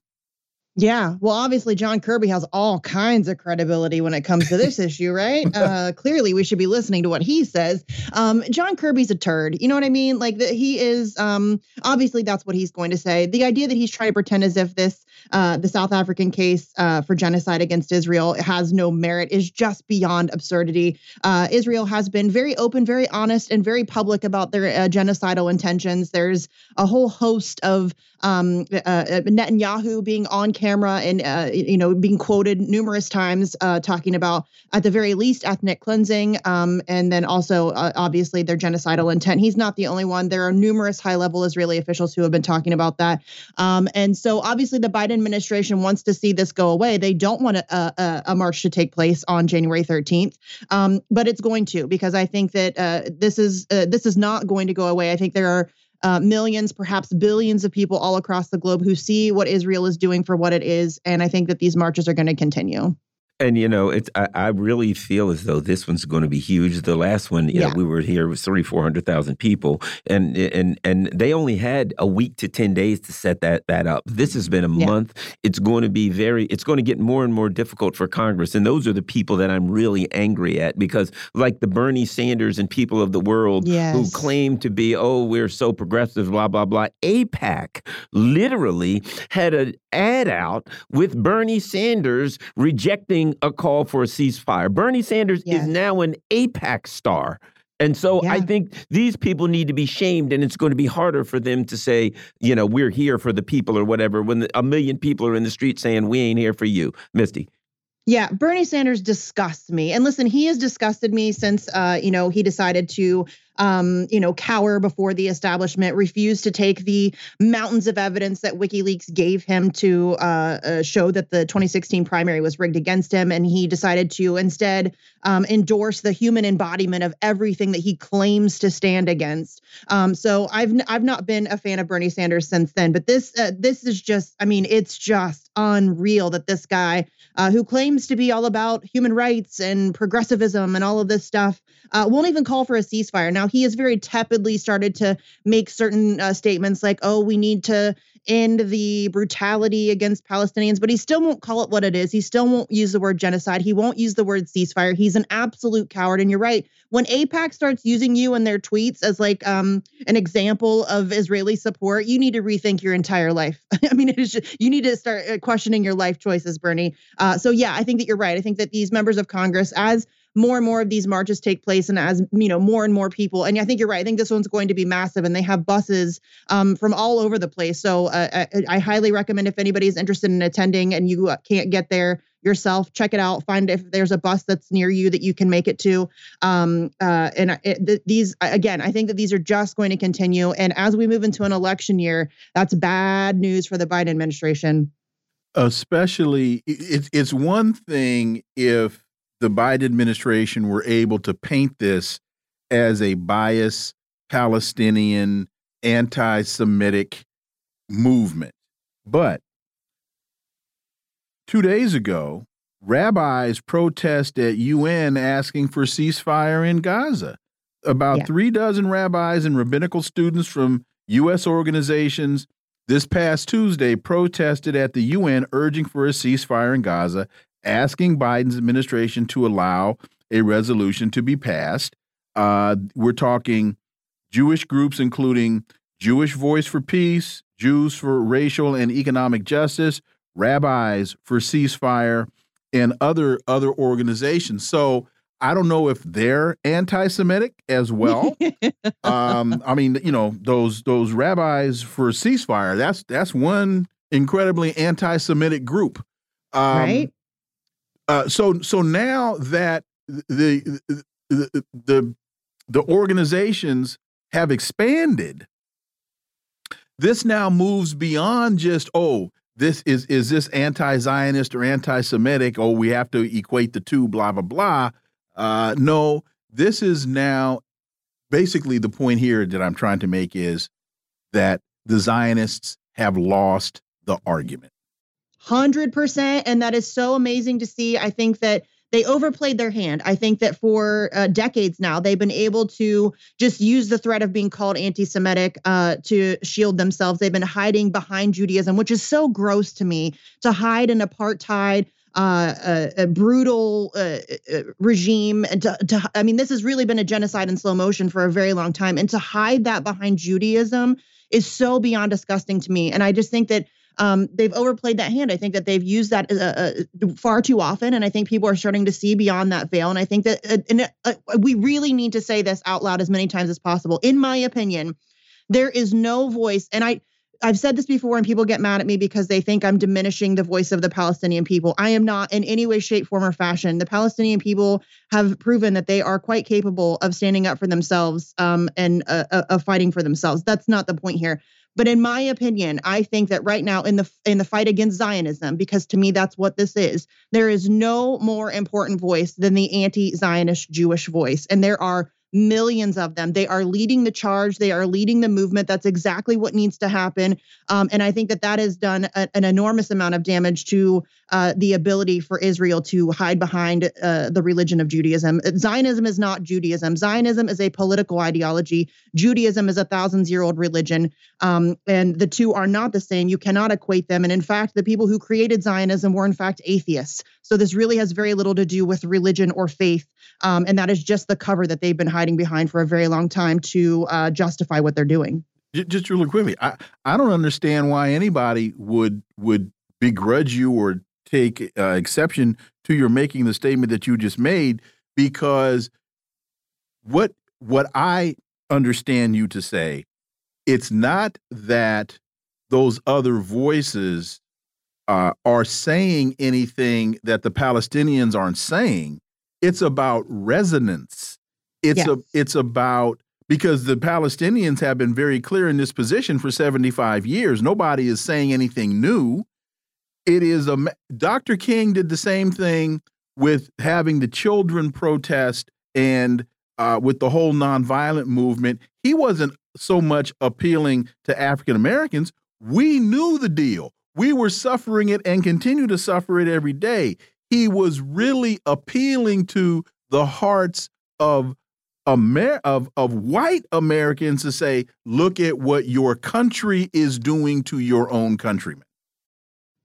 Yeah. Well, obviously, John Kirby has all kinds of credibility when it comes to this issue, right? Uh, clearly, we should be listening to what he says. Um, John Kirby's a turd. You know what I mean? Like, the, he is, um, obviously, that's what he's going to say. The idea that he's trying to pretend as if this, uh, the South African case uh, for genocide against Israel has no merit is just beyond absurdity. Uh, Israel has been very open, very honest, and very public about their uh, genocidal intentions. There's a whole host of um, uh, uh, Netanyahu being on camera and uh, you know being quoted numerous times uh, talking about at the very least ethnic cleansing, um, and then also uh, obviously their genocidal intent. He's not the only one. There are numerous high-level Israeli officials who have been talking about that, um, and so obviously the Biden administration wants to see this go away. They don't want a, a, a march to take place on January 13th, um, but it's going to because I think that uh, this is this is not going to go away. I think there are uh, millions, perhaps billions of people all across the globe who see what Israel is doing for what it is. And I think that these marches are going to continue. And you know, it's I, I really feel as though this one's going to be huge. The last one, you Yeah. know, we were here was three, four hundred thousand people, and and and they only had a week to ten days to set that that up. This has been a Yeah. month. It's going to be very. It's going to get more and more difficult for Congress, and those are the people that I'm really angry at because, like the Bernie Sanders and people of the world who claim to be, oh, we're so progressive, blah blah blah. AIPAC literally had an ad out with Bernie Sanders rejecting a call for a ceasefire. Bernie Sanders Yes. is now an AIPAC star. And so I think these people need to be shamed, and it's going to be harder for them to say, you know, we're here for the people or whatever, when the, a million people are in the street saying, we ain't here for you. Misty. Yeah, Bernie Sanders disgusts me. And listen, he has disgusted me since uh, you know, he decided to um, you know, cower before the establishment, refused to take the mountains of evidence that WikiLeaks gave him to uh, uh, show that the 2016 primary was rigged against him, and he decided to instead um, endorse the human embodiment of everything that he claims to stand against. Um, so I've n- I've not been a fan of Bernie Sanders since then, but this uh, this is just, I mean, it's just unreal that this guy uh, who claims to be all about human rights and progressivism and all of this stuff, uh, won't even call for a ceasefire. Now, he has very tepidly started to make certain uh, statements like, oh, we need to end the brutality against Palestinians, but he still won't call it what it is. He still won't use the word genocide. He won't use the word ceasefire. He's an absolute coward. And you're right. When AIPAC starts using you in their tweets as like um, an example of Israeli support, you need to rethink your entire life. I mean, it is just, you need to start uh, questioning your life choices, Bernie. Uh, so yeah, I think that you're right. I think that these members of Congress, as more and more of these marches take place, and as you know, more and more people, and I think you're right. I think this one's going to be massive, and they have buses um, from all over the place. So uh, I, I highly recommend if anybody's interested in attending and you uh, can't get there yourself, check it out. Find if there's a bus that's near you that you can make it to. Um, uh, and it, th- these again, I think that these are just going to continue. And as we move into an election year, that's bad news for the Biden administration. Especially, i- it's it's one thing if the Biden administration were able to paint this as a biased Palestinian anti-Semitic movement, but two days ago, rabbis protest at UN asking for ceasefire in Gaza. About Yeah. three dozen rabbis and rabbinical students from U.S. organizations this past Tuesday protested at the UN urging for a ceasefire in Gaza, asking Biden's administration to allow a resolution to be passed. Uh, we're talking Jewish groups, including Jewish Voice for Peace, Jews for Racial and Economic Justice, Rabbis for Ceasefire, and other other organizations. So I don't know if they're anti-Semitic as well. um, I mean, you know, those those rabbis for ceasefire. That's that's one incredibly anti-Semitic group, um, right? Uh, so so now that the the the, the organizations have expanded, this now moves beyond just oh this is is this anti-Zionist or anti-Semitic? Oh, we have to equate the two. Blah blah blah. Uh, no, this is now basically the point here that I'm trying to make is that the Zionists have lost the argument. 100%. And that is so amazing to see. I think that they overplayed their hand. I think that for uh, decades now, they've been able to just use the threat of being called anti Semitic uh, to shield themselves. They've been hiding behind Judaism, which is so gross to me to hide an apartheid. Uh, a, a, brutal uh, uh, regime, and to, to, I mean, this has really been a genocide in slow motion for a very long time, and to hide that behind Judaism is so beyond disgusting to me. And I just think that um, they've overplayed that hand. I think that they've used that uh, uh, far too often, and I think people are starting to see beyond that veil. And I think that uh, and, uh, we really need to say this out loud as many times as possible. In my opinion, there is no voice, and I. I've said this before, and people get mad at me because they think I'm diminishing the voice of the Palestinian people. I am not in any way, shape, form, or fashion. The Palestinian people have proven that they are quite capable of standing up for themselves um, and uh, uh, of fighting for themselves. That's not the point here. But in my opinion, I think that right now in the in the fight against Zionism, because to me that's what this is, there is no more important voice than the anti-Zionist Jewish voice, and there are millions of them. They are leading the charge. They are leading the movement. That's exactly what needs to happen. Um, and I think that that has done a, an enormous amount of damage to uh, the ability for Israel to hide behind uh, the religion of Judaism. Zionism is not Judaism. Zionism is a political ideology. Judaism is a thousands year old religion. Um, and the two are not the same. You cannot equate them. And in fact, the people who created Zionism were, in fact, atheists. So this really has very little to do with religion or faith. Um, and that is just the cover that they've been hiding behind for a very long time to uh, justify what they're doing. Just really quickly, I, I don't understand why anybody would would begrudge you or take uh, exception to your making the statement that you just made because what what I understand you to say it's not that those other voices uh, are saying anything that the Palestinians aren't saying. It's about resonance. It's yes. a it's about because the Palestinians have been very clear in this position for 75 years. Nobody is saying anything new. It is a Dr. King did the same thing with having the children protest and uh, with the whole nonviolent movement. He wasn't so much appealing to African Americans. We knew the deal. We were suffering it and continue to suffer it every day. He was really appealing to the hearts of Amer of of white Americans to say, look at what your country is doing to your own countrymen.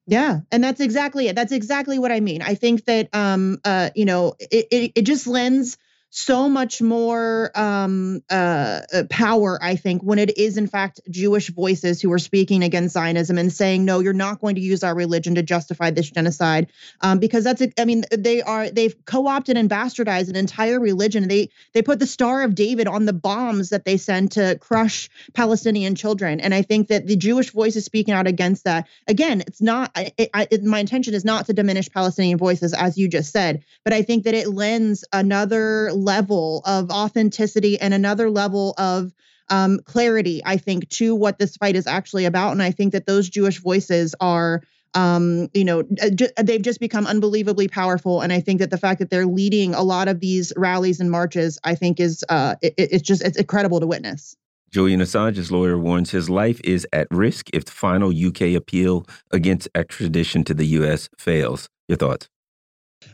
Yeah, and that's exactly it. That's exactly what I mean. I think that um uh you know it it, it just lends so much more um, uh, uh, power, I think, when it is in fact Jewish voices who are speaking against Zionism and saying, "No, you're not going to use our religion to justify this genocide," um, because that's, I mean, they are they've co-opted and bastardized an entire religion. They they put the Star of David on the bombs that they send to crush Palestinian children, and I think that the Jewish voices speaking out against that. Again, it's not. I, it, my intention is not to diminish Palestinian voices, as you just said, but I think that it lends another level of authenticity and another level of um, clarity, I think, to what this fight is actually about. And I think that those Jewish voices are um, you know, uh, they've just become unbelievably powerful. And I think that the fact that they're leading a lot of these rallies and marches, I think is uh, it, it's just it's incredible to witness. Julian Assange's lawyer warns his life is at risk if the final UK appeal against extradition to the US fails. Your thoughts?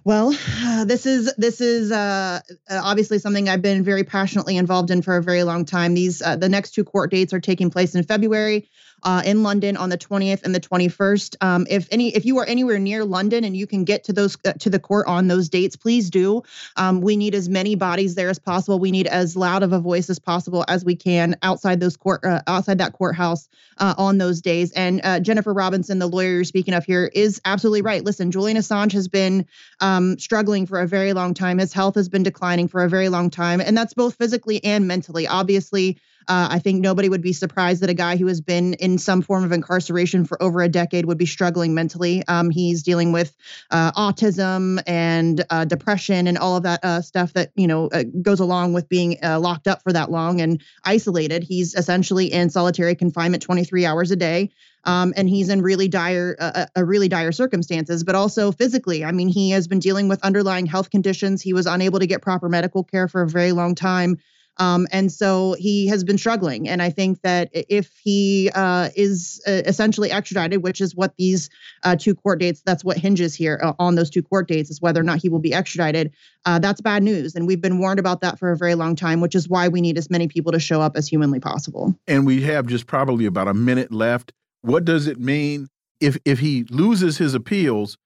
Well, this is this is uh, uh, obviously something I've been very passionately involved in for a very long time. These uh, the next two court dates are taking place in February uh, in London on the 20th and the 21st. Um, if any, if you are anywhere near London and you can get to those uh, to the court on those dates, please do. Um, we need as many bodies there as possible. We need as loud of a voice as possible as we can outside those court uh, outside that courthouse uh, on those days. And uh, Jennifer Robinson, the lawyer you're speaking of here, is absolutely right. Listen, Julian Assange has been um, struggling for a very long time. His health has been declining for a very long time, and that's both physically and mentally. Obviously, Uh, I think nobody would be surprised that a guy who has been in some form of incarceration for over a decade would be struggling mentally. Um, he's dealing with uh, autism and uh, depression and all of that uh, stuff that you know uh, goes along with being uh, locked up for that long and isolated. He's essentially in solitary confinement 23 hours a day um, and he's in really dire, uh, uh, really dire circumstances. But also physically, I mean, he has been dealing with underlying health conditions. He was unable to get proper medical care for a very long time. Um, and so he has been struggling. And I think that if he uh, is uh, essentially extradited, which is what these uh, two court dates, that's what hinges here uh, on those two court dates, is whether or not he will be extradited. Uh, that's bad news. And we've been warned about that for a very long time, which is why we need as many people to show up as humanly possible. And we have just probably about a minute left what does it mean if if he loses his appeals?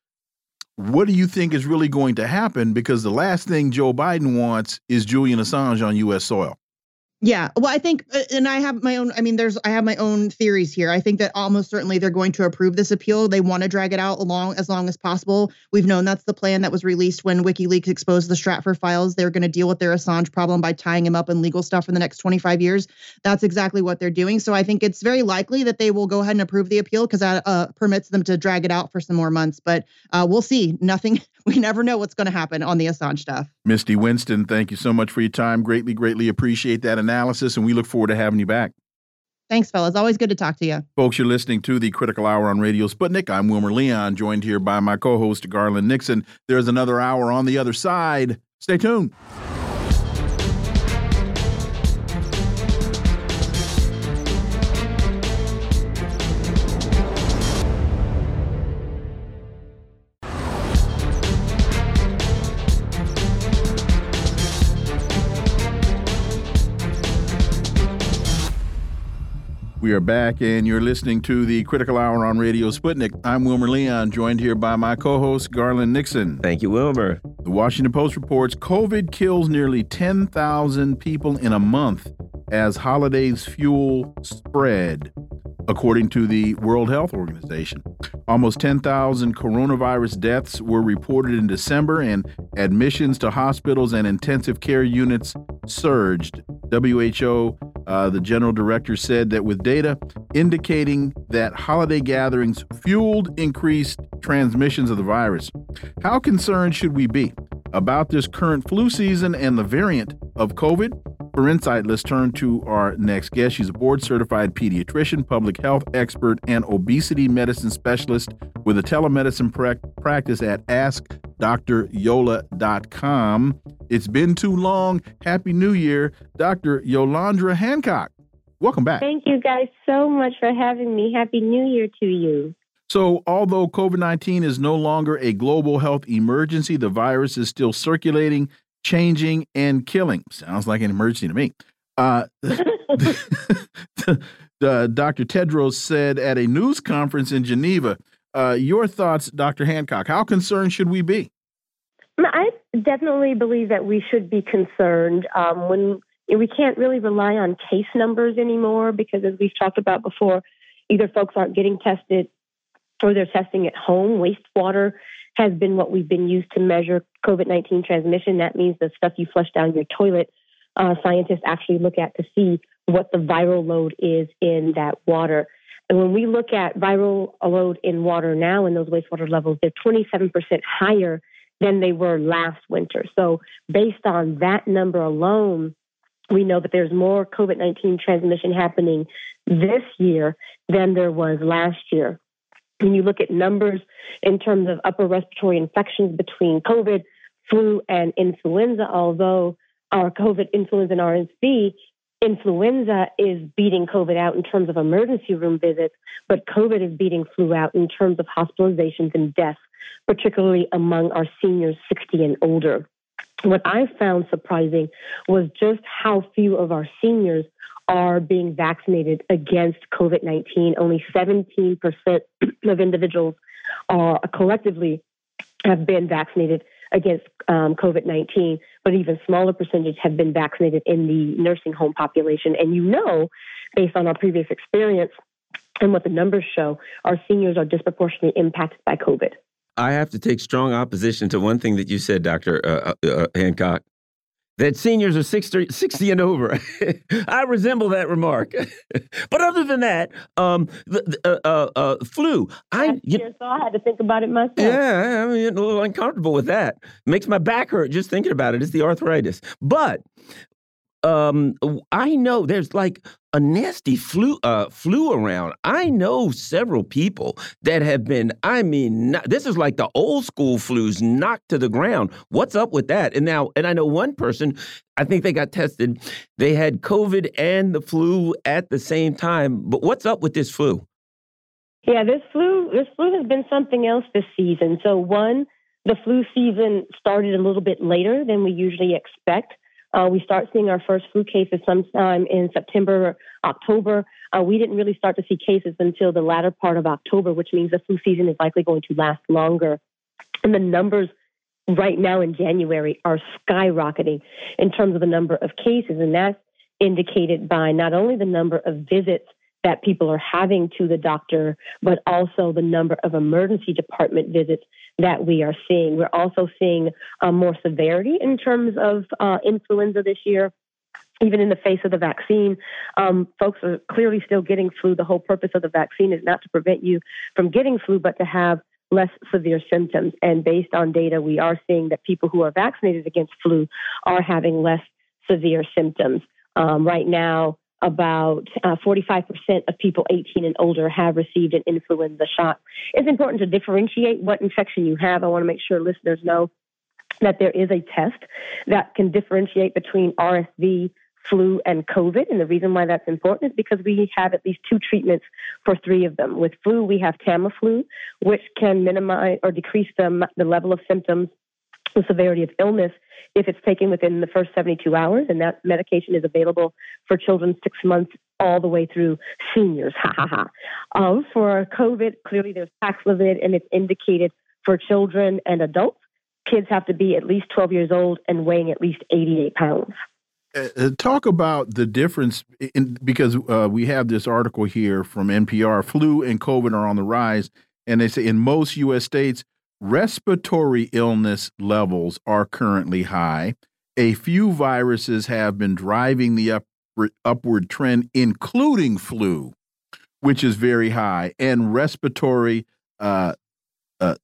What do you think is really going to happen? Because the last thing Joe Biden wants is Julian Assange on U.S. soil. Yeah, well, I think, uh, and I have my own. I mean, there's, I have my own theories here. I think that almost certainly they're going to approve this appeal. They want to drag it out along as long as possible. We've known that's the plan that was released when WikiLeaks exposed the Stratfor files. They're going to deal with their Assange problem by tying him up in legal stuff for the next 25 years. That's exactly what they're doing. So I think it's very likely that they will go ahead and approve the appeal because that uh, permits them to drag it out for some more months. But uh, we'll see. Nothing. We never know what's going to happen on the Assange stuff. Misty Winston, thank you so much for your time. Greatly, greatly appreciate that analysis, and we look forward to having you back. Thanks, fellas. Always good to talk to you. Folks, you're listening to the Critical Hour on Radio Sputnik. I'm Wilmer Leon, joined here by my co host, Garland Nixon. There's another hour on the other side. Stay tuned. We are back, and you're listening to the Critical Hour on Radio Sputnik. I'm Wilmer Leon, joined here by my co host, Garland Nixon. Thank you, Wilmer. The Washington Post reports COVID kills nearly 10,000 people in a month as holidays fuel spread, according to the World Health Organization. Almost 10,000 coronavirus deaths were reported in December, and admissions to hospitals and intensive care units surged. WHO uh, the general director said that with data indicating that holiday gatherings fueled increased transmissions of the virus, how concerned should we be about this current flu season and the variant of COVID? For insight, let's turn to our next guest. She's a board certified pediatrician, public health expert, and obesity medicine specialist with a telemedicine practice at AskDrYola.com. It's been too long. Happy New Year, Dr. Yolandra Hancock. Welcome back. Thank you guys so much for having me. Happy New Year to you. So, although COVID 19 is no longer a global health emergency, the virus is still circulating, changing, and killing. Sounds like an emergency to me. Uh, Dr. Tedros said at a news conference in Geneva. Uh, your thoughts, Dr. Hancock? How concerned should we be? I definitely believe that we should be concerned um, when we can't really rely on case numbers anymore because, as we've talked about before, either folks aren't getting tested or they're testing at home. Wastewater has been what we've been used to measure COVID 19 transmission. That means the stuff you flush down your toilet, uh, scientists actually look at to see what the viral load is in that water. And when we look at viral load in water now and those wastewater levels, they're 27% higher than they were last winter. So, based on that number alone, we know that there's more COVID 19 transmission happening this year than there was last year. When you look at numbers in terms of upper respiratory infections between COVID, flu, and influenza, although our COVID, influenza, and RSV, influenza is beating COVID out in terms of emergency room visits, but COVID is beating flu out in terms of hospitalizations and deaths particularly among our seniors 60 and older. What I found surprising was just how few of our seniors are being vaccinated against COVID 19. Only 17% of individuals are collectively have been vaccinated against um, COVID 19, but even smaller percentage have been vaccinated in the nursing home population. And you know, based on our previous experience and what the numbers show, our seniors are disproportionately impacted by COVID. I have to take strong opposition to one thing that you said, Dr. Uh, uh, uh, Hancock. That seniors are 60, 60 and over. I resemble that remark. but other than that, um, the, uh, uh, uh, flu. I you, so I had to think about it myself. Yeah, I'm a little uncomfortable with that. Makes my back hurt just thinking about it. It's the arthritis. But um i know there's like a nasty flu uh flu around. I know several people that have been i mean not, this is like the old school flus knocked to the ground. What's up with that? And now and i know one person i think they got tested. They had covid and the flu at the same time but what's up with this flu? Yeah this flu this flu has been something else this season. So one the flu season started a little bit later than we usually expect uh, we start seeing our first flu cases sometime in September, or October. Uh, we didn't really start to see cases until the latter part of October, which means the flu season is likely going to last longer. And the numbers right now in January are skyrocketing in terms of the number of cases. And that's indicated by not only the number of visits that people are having to the doctor, but also the number of emergency department visits that we are seeing. We're also seeing uh, more severity in terms of uh, influenza this year. Even in the face of the vaccine, um, folks are clearly still getting flu. The whole purpose of the vaccine is not to prevent you from getting flu, but to have less severe symptoms. And based on data, we are seeing that people who are vaccinated against flu are having less severe symptoms. Um, right now, about uh, 45% of people 18 and older have received an influenza shot. It's important to differentiate what infection you have. I want to make sure listeners know that there is a test that can differentiate between RSV, flu, and COVID. And the reason why that's important is because we have at least two treatments for three of them. With flu, we have Tamiflu, which can minimize or decrease the, the level of symptoms the severity of illness if it's taken within the first 72 hours, and that medication is available for children six months all the way through seniors. Ha ha ha. Um, for COVID, clearly there's Paxlovid, and it's indicated for children and adults. Kids have to be at least 12 years old and weighing at least 88 pounds. Uh, uh, talk about the difference in, because uh, we have this article here from NPR. Flu and COVID are on the rise, and they say in most U.S. states, Respiratory illness levels are currently high. A few viruses have been driving the up, upward trend, including flu, which is very high, and respiratory uh, uh,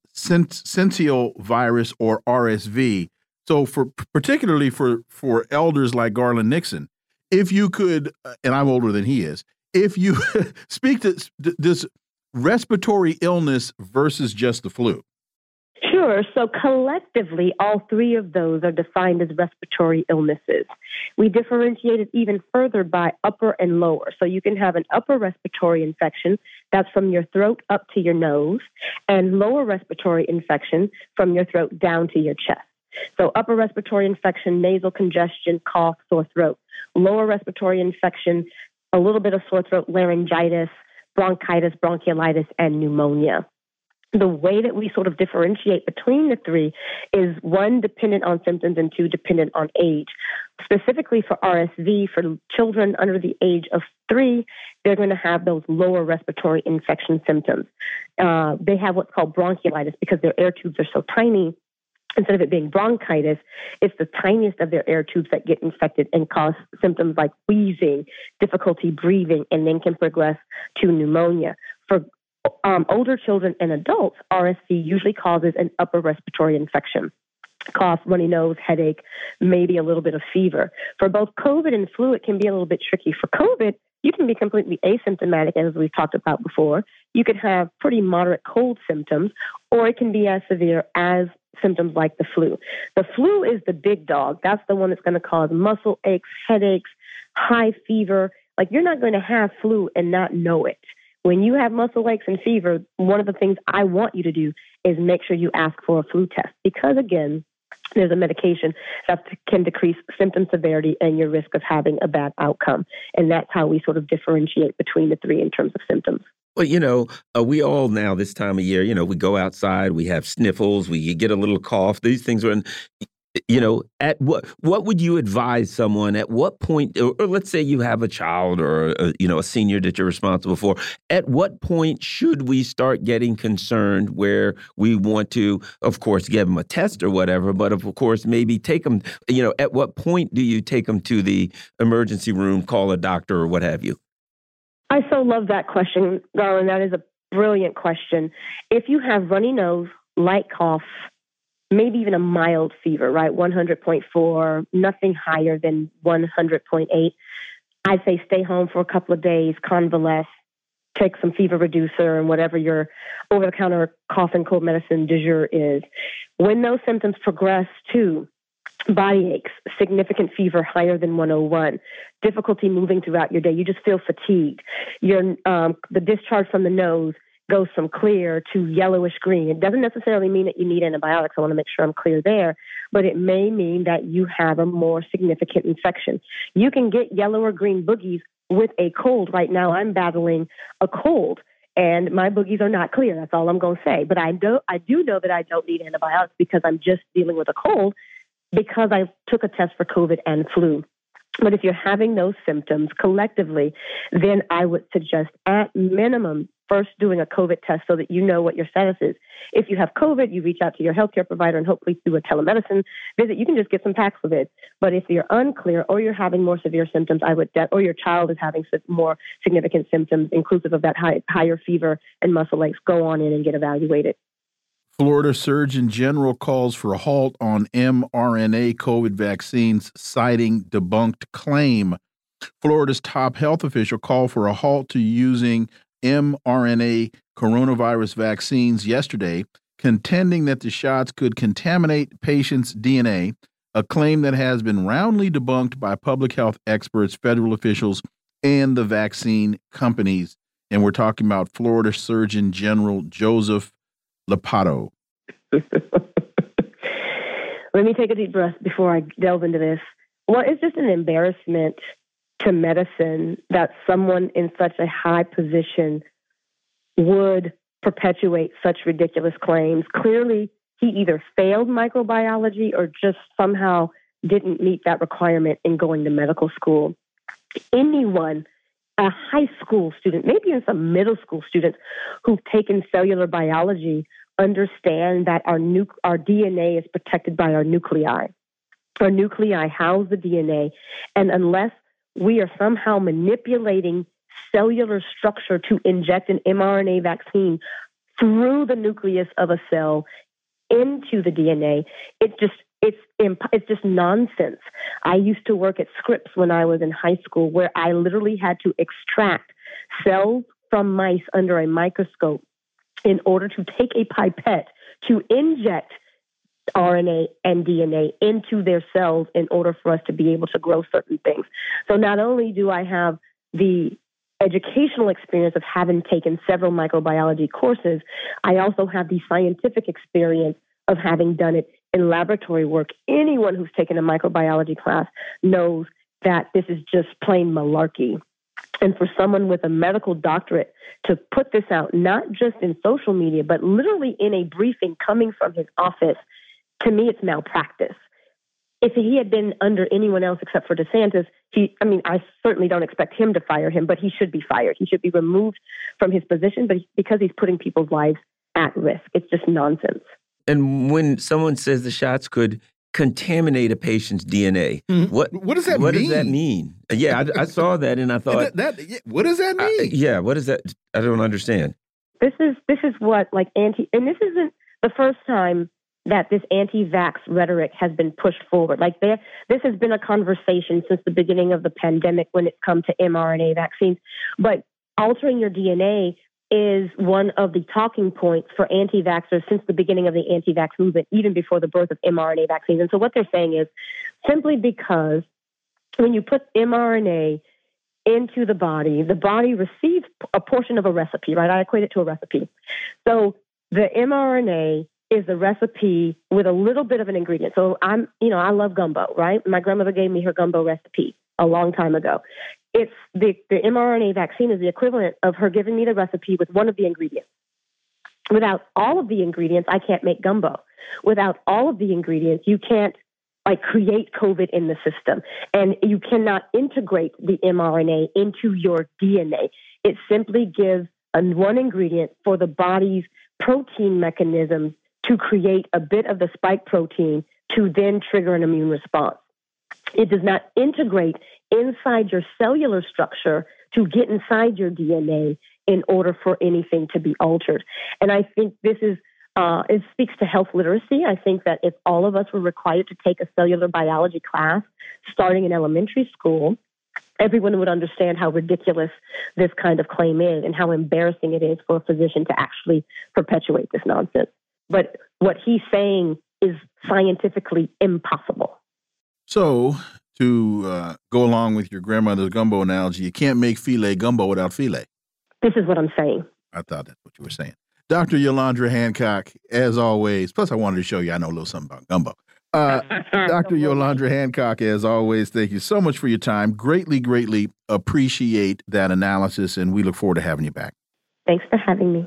virus or RSV. So, for particularly for for elders like Garland Nixon, if you could, uh, and I'm older than he is, if you speak to this respiratory illness versus just the flu. Sure. So collectively, all three of those are defined as respiratory illnesses. We differentiate it even further by upper and lower. So you can have an upper respiratory infection, that's from your throat up to your nose, and lower respiratory infection from your throat down to your chest. So upper respiratory infection, nasal congestion, cough, sore throat. Lower respiratory infection, a little bit of sore throat, laryngitis, bronchitis, bronchiolitis, and pneumonia the way that we sort of differentiate between the three is one dependent on symptoms and two dependent on age. Specifically for RSV, for children under the age of three, they're going to have those lower respiratory infection symptoms. Uh, they have what's called bronchiolitis because their air tubes are so tiny. Instead of it being bronchitis, it's the tiniest of their air tubes that get infected and cause symptoms like wheezing, difficulty breathing, and then can progress to pneumonia. For um, older children and adults, RSV usually causes an upper respiratory infection. Cough, runny nose, headache, maybe a little bit of fever. For both COVID and flu, it can be a little bit tricky. For COVID, you can be completely asymptomatic, as we've talked about before. You could have pretty moderate cold symptoms, or it can be as severe as symptoms like the flu. The flu is the big dog. That's the one that's going to cause muscle aches, headaches, high fever. Like you're not going to have flu and not know it. When you have muscle aches and fever, one of the things I want you to do is make sure you ask for a flu test because, again, there's a medication that can decrease symptom severity and your risk of having a bad outcome. And that's how we sort of differentiate between the three in terms of symptoms. Well, you know, uh, we all now this time of year, you know, we go outside, we have sniffles, we get a little cough. These things are, you know at what what would you advise someone at what point or, or let's say you have a child or a, you know a senior that you're responsible for at what point should we start getting concerned where we want to of course give them a test or whatever but of course maybe take them you know at what point do you take them to the emergency room call a doctor or what have you I so love that question, Garland. That is a brilliant question. If you have runny nose, light cough, maybe even a mild fever, right? 100.4, nothing higher than 100.8. I'd say stay home for a couple of days, convalesce, take some fever reducer and whatever your over the counter cough and cold medicine du jour is. When those symptoms progress to body aches, significant fever higher than 101, difficulty moving throughout your day, you just feel fatigued, your um, the discharge from the nose goes from clear to yellowish green. It doesn't necessarily mean that you need antibiotics. I want to make sure I'm clear there, but it may mean that you have a more significant infection. You can get yellow or green boogies with a cold. Right now, I'm battling a cold. And my boogies are not clear. That's all I'm going to say. But I do, I do know that I don't need antibiotics because I'm just dealing with a cold because I took a test for COVID and flu. But if you're having those symptoms collectively, then I would suggest at minimum first doing a COVID test so that you know what your status is. If you have COVID, you reach out to your healthcare provider and hopefully through a telemedicine visit, you can just get some Paxlovid. But if you're unclear or you're having more severe symptoms, I would, or your child is having more significant symptoms, inclusive of that high, higher fever and muscle aches, go on in and get evaluated. Florida Surgeon General calls for a halt on mRNA COVID vaccines, citing debunked claim. Florida's top health official called for a halt to using mRNA coronavirus vaccines yesterday, contending that the shots could contaminate patients' DNA, a claim that has been roundly debunked by public health experts, federal officials, and the vaccine companies. And we're talking about Florida Surgeon General Joseph Ladapo. Let me take a deep breath before I delve into this. Well, it's just an embarrassment to medicine that someone in such a high position would perpetuate such ridiculous claims. Clearly, he either failed microbiology or just somehow didn't meet that requirement in going to medical school. Anyone, a high school student, maybe even some middle school students who've taken cellular biology understand that our, nu- our DNA is protected by our nuclei. Our nuclei house the DNA, and unless we are somehow manipulating cellular structure to inject an mRNA vaccine through the nucleus of a cell into the DNA, it's just it's it's just nonsense. I used to work at Scripps when I was in high school, where I literally had to extract cells from mice under a microscope in order to take a pipette to inject RNA and DNA into their cells in order for us to be able to grow certain things. So not only do I have the educational experience of having taken several microbiology courses, I also have the scientific experience of having done it in laboratory work. Anyone who's taken a microbiology class knows that this is just plain malarkey and for someone with a medical doctorate to put this out, not just in social media, but literally in a briefing coming from his office, to me, it's malpractice. If he had been under anyone else except for DeSantis, he, I mean, I certainly don't expect him to fire him, but he should be fired. He should be removed from his position, but because he's putting people's lives at risk, it's just nonsense. And when someone says the shots could contaminate a patient's DNA. Mm-hmm. What what does that mean? what mean? does that mean? Yeah, I, I saw that and I thought that, that, what does that mean? I, yeah, what does that? I don't understand. This is this is what like anti, and this isn't the first time that this anti-vax rhetoric has been pushed forward. Like there, this has been a conversation since the beginning of the pandemic when it's come to mRNA vaccines. But altering your DNA is one of the talking points for anti vaxxers since the beginning of the anti vax movement, even before the birth of mRNA vaccines. And so what they're saying is simply because when you put mRNA into the body, the body receives a portion of a recipe, right? I equate it to a recipe. So the mRNA is the recipe with a little bit of an ingredient. So I'm, you know, I love gumbo, right? My grandmother gave me her gumbo recipe a long time ago. It's the, the mRNA vaccine is the equivalent of her giving me the recipe with one of the ingredients. Without all of the ingredients, I can't make gumbo. Without all of the ingredients, you can't like create COVID in the system. And you cannot integrate the mRNA into your DNA. It simply gives one ingredient for the body's protein mechanisms to create a bit of the spike protein to then trigger an immune response. It does not integrate inside your cellular structure to get inside your DNA in order for anything to be altered. And I think this is uh, it speaks to health literacy. I think that if all of us were required to take a cellular biology class starting in elementary school, everyone would understand how ridiculous this kind of claim is and how embarrassing it is for a physician to actually perpetuate this nonsense. But what he's saying is scientifically impossible. So, to uh, go along with your grandmother's gumbo analogy, you can't make filet gumbo without filet. This is what I'm saying. I thought that's what you were saying. Dr. Yolandra Hancock, as always. Plus, I wanted to show you I know a little something about gumbo. Uh, Dr. Yolandra Hancock, as always, thank you so much for your time. Greatly, greatly appreciate that analysis, and we look forward to having you back. Thanks for having me.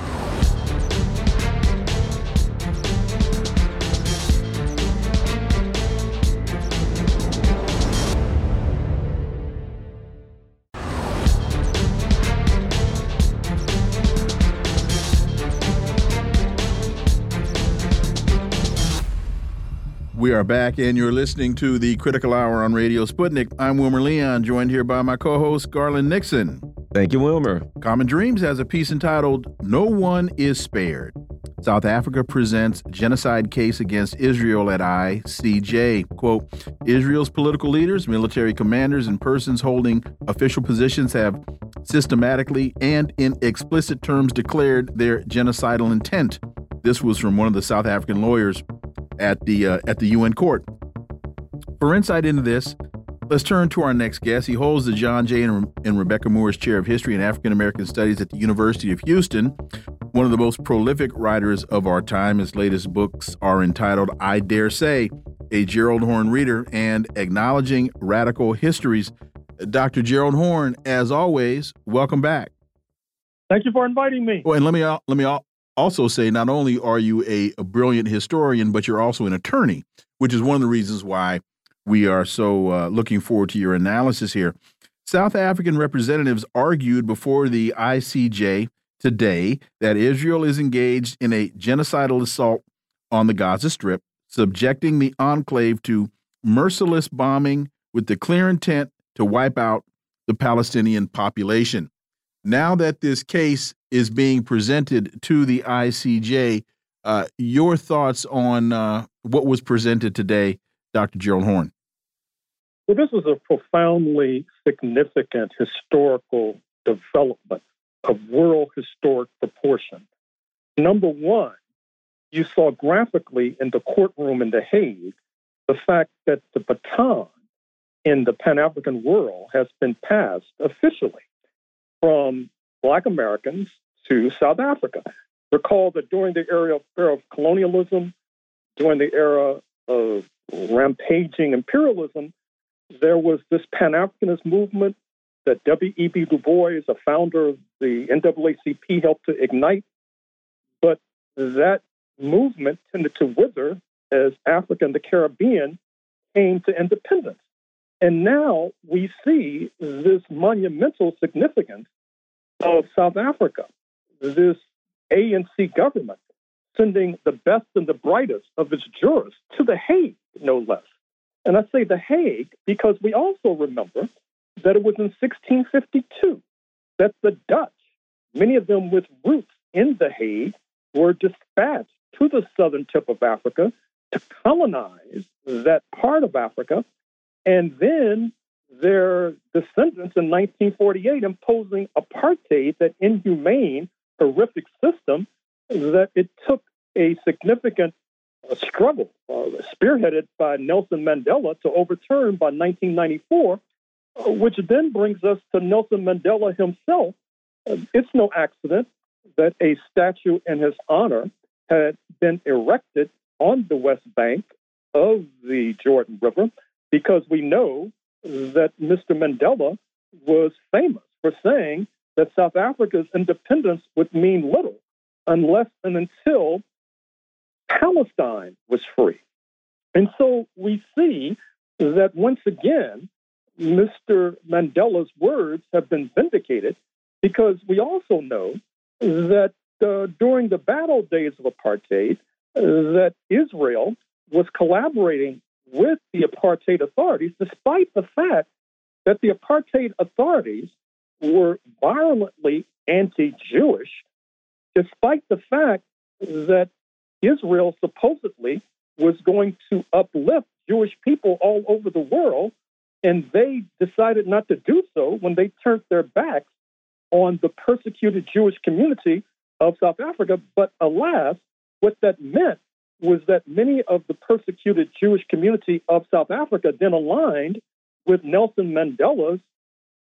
Are back, and you're listening to the Critical Hour on Radio Sputnik. I'm Wilmer Leon, joined here by my co host, Garland Nixon. Thank you, Wilmer. Common Dreams has a piece entitled No One is Spared. South Africa presents genocide case against Israel at ICJ. Quote Israel's political leaders, military commanders, and persons holding official positions have systematically and in explicit terms declared their genocidal intent. This was from one of the South African lawyers at the uh, at the UN court. For insight into this, let's turn to our next guest. He holds the John J. and, and Rebecca Moores Chair of History and African American Studies at the University of Houston. One of the most prolific writers of our time. His latest books are entitled "I Dare Say," a Gerald Horne reader, and "Acknowledging Radical Histories." Dr. Gerald Horne, as always, welcome back. Thank you for inviting me. Well, and let me let me also say not only are you a, a, brilliant historian, but you're also an attorney, which is one of the reasons why we are so uh, looking forward to your analysis here. South African representatives argued before the ICJ today that Israel is engaged in a genocidal assault on the Gaza Strip, subjecting the enclave to merciless bombing with the clear intent to wipe out the Palestinian population. Now that this case is being presented to the ICJ. Uh, your thoughts on uh, what was presented today, Dr. Gerald Horne? Well, this is a profoundly significant historical development of world historic proportion. Number one, you saw graphically in the courtroom in The Hague the fact that the baton in the Pan African world has been passed officially from Black Americans to South Africa. Recall that during the era of, era of colonialism, during the era of rampaging imperialism, there was this Pan Africanist movement that W.E.B. Du Bois, a founder of the NAACP, helped to ignite. But that movement tended to wither as Africa and the Caribbean came to independence. And now we see this monumental significance of South Africa, this ANC government sending the best and the brightest of its jurists to The Hague, no less. And I say The Hague because we also remember that it was in 1652 that the Dutch, many of them with roots in The Hague, were dispatched to the southern tip of Africa to colonize that part of Africa. And then their descendants in 1948 imposing apartheid, that inhumane, horrific system, that it took a significant uh, struggle, uh, spearheaded by Nelson Mandela, to overturn by 1994, uh, which then brings us to Nelson Mandela himself. Uh, it's no accident that a statue in his honor had been erected on the west bank of the Jordan River because we know that Mr. Mandela was famous for saying that South Africa's independence would mean little unless and until Palestine was free. And so we see that once again, Mr. Mandela's words have been vindicated because we also know that uh, during the battle days of apartheid, that Israel was collaborating with the apartheid authorities, despite the fact that the apartheid authorities were violently anti Jewish, despite the fact that Israel supposedly was going to uplift Jewish people all over the world, and they decided not to do so when they turned their backs on the persecuted Jewish community of South Africa. But alas, what that meant was that many of the persecuted Jewish community of South Africa then aligned with Nelson Mandela's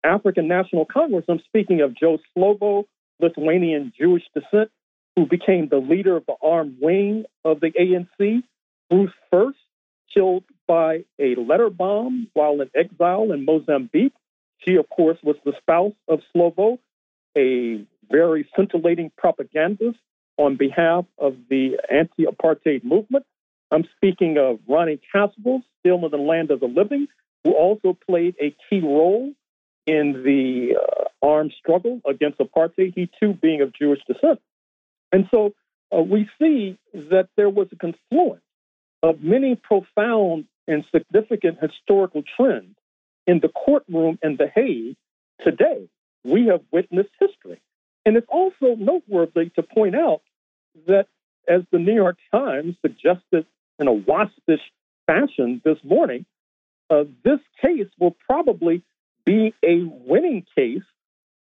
African National Congress. I'm speaking of Joe Slovo, Lithuanian Jewish descent, who became the leader of the armed wing of the ANC. Ruth First, killed by a letter bomb while in exile in Mozambique. She, of course, was the spouse of Slovo, a very scintillating propagandist on behalf of the anti apartheid movement. I'm speaking of Ronnie Kasrils, still in the land of the living, who also played a key role in the uh, armed struggle against apartheid, he too being of Jewish descent. And so uh, we see that there was a confluence of many profound and significant historical trends in the courtroom in The Hague today. We have witnessed history. And it's also noteworthy to point out that, as the New York Times suggested in a waspish fashion this morning, uh, this case will probably be a winning case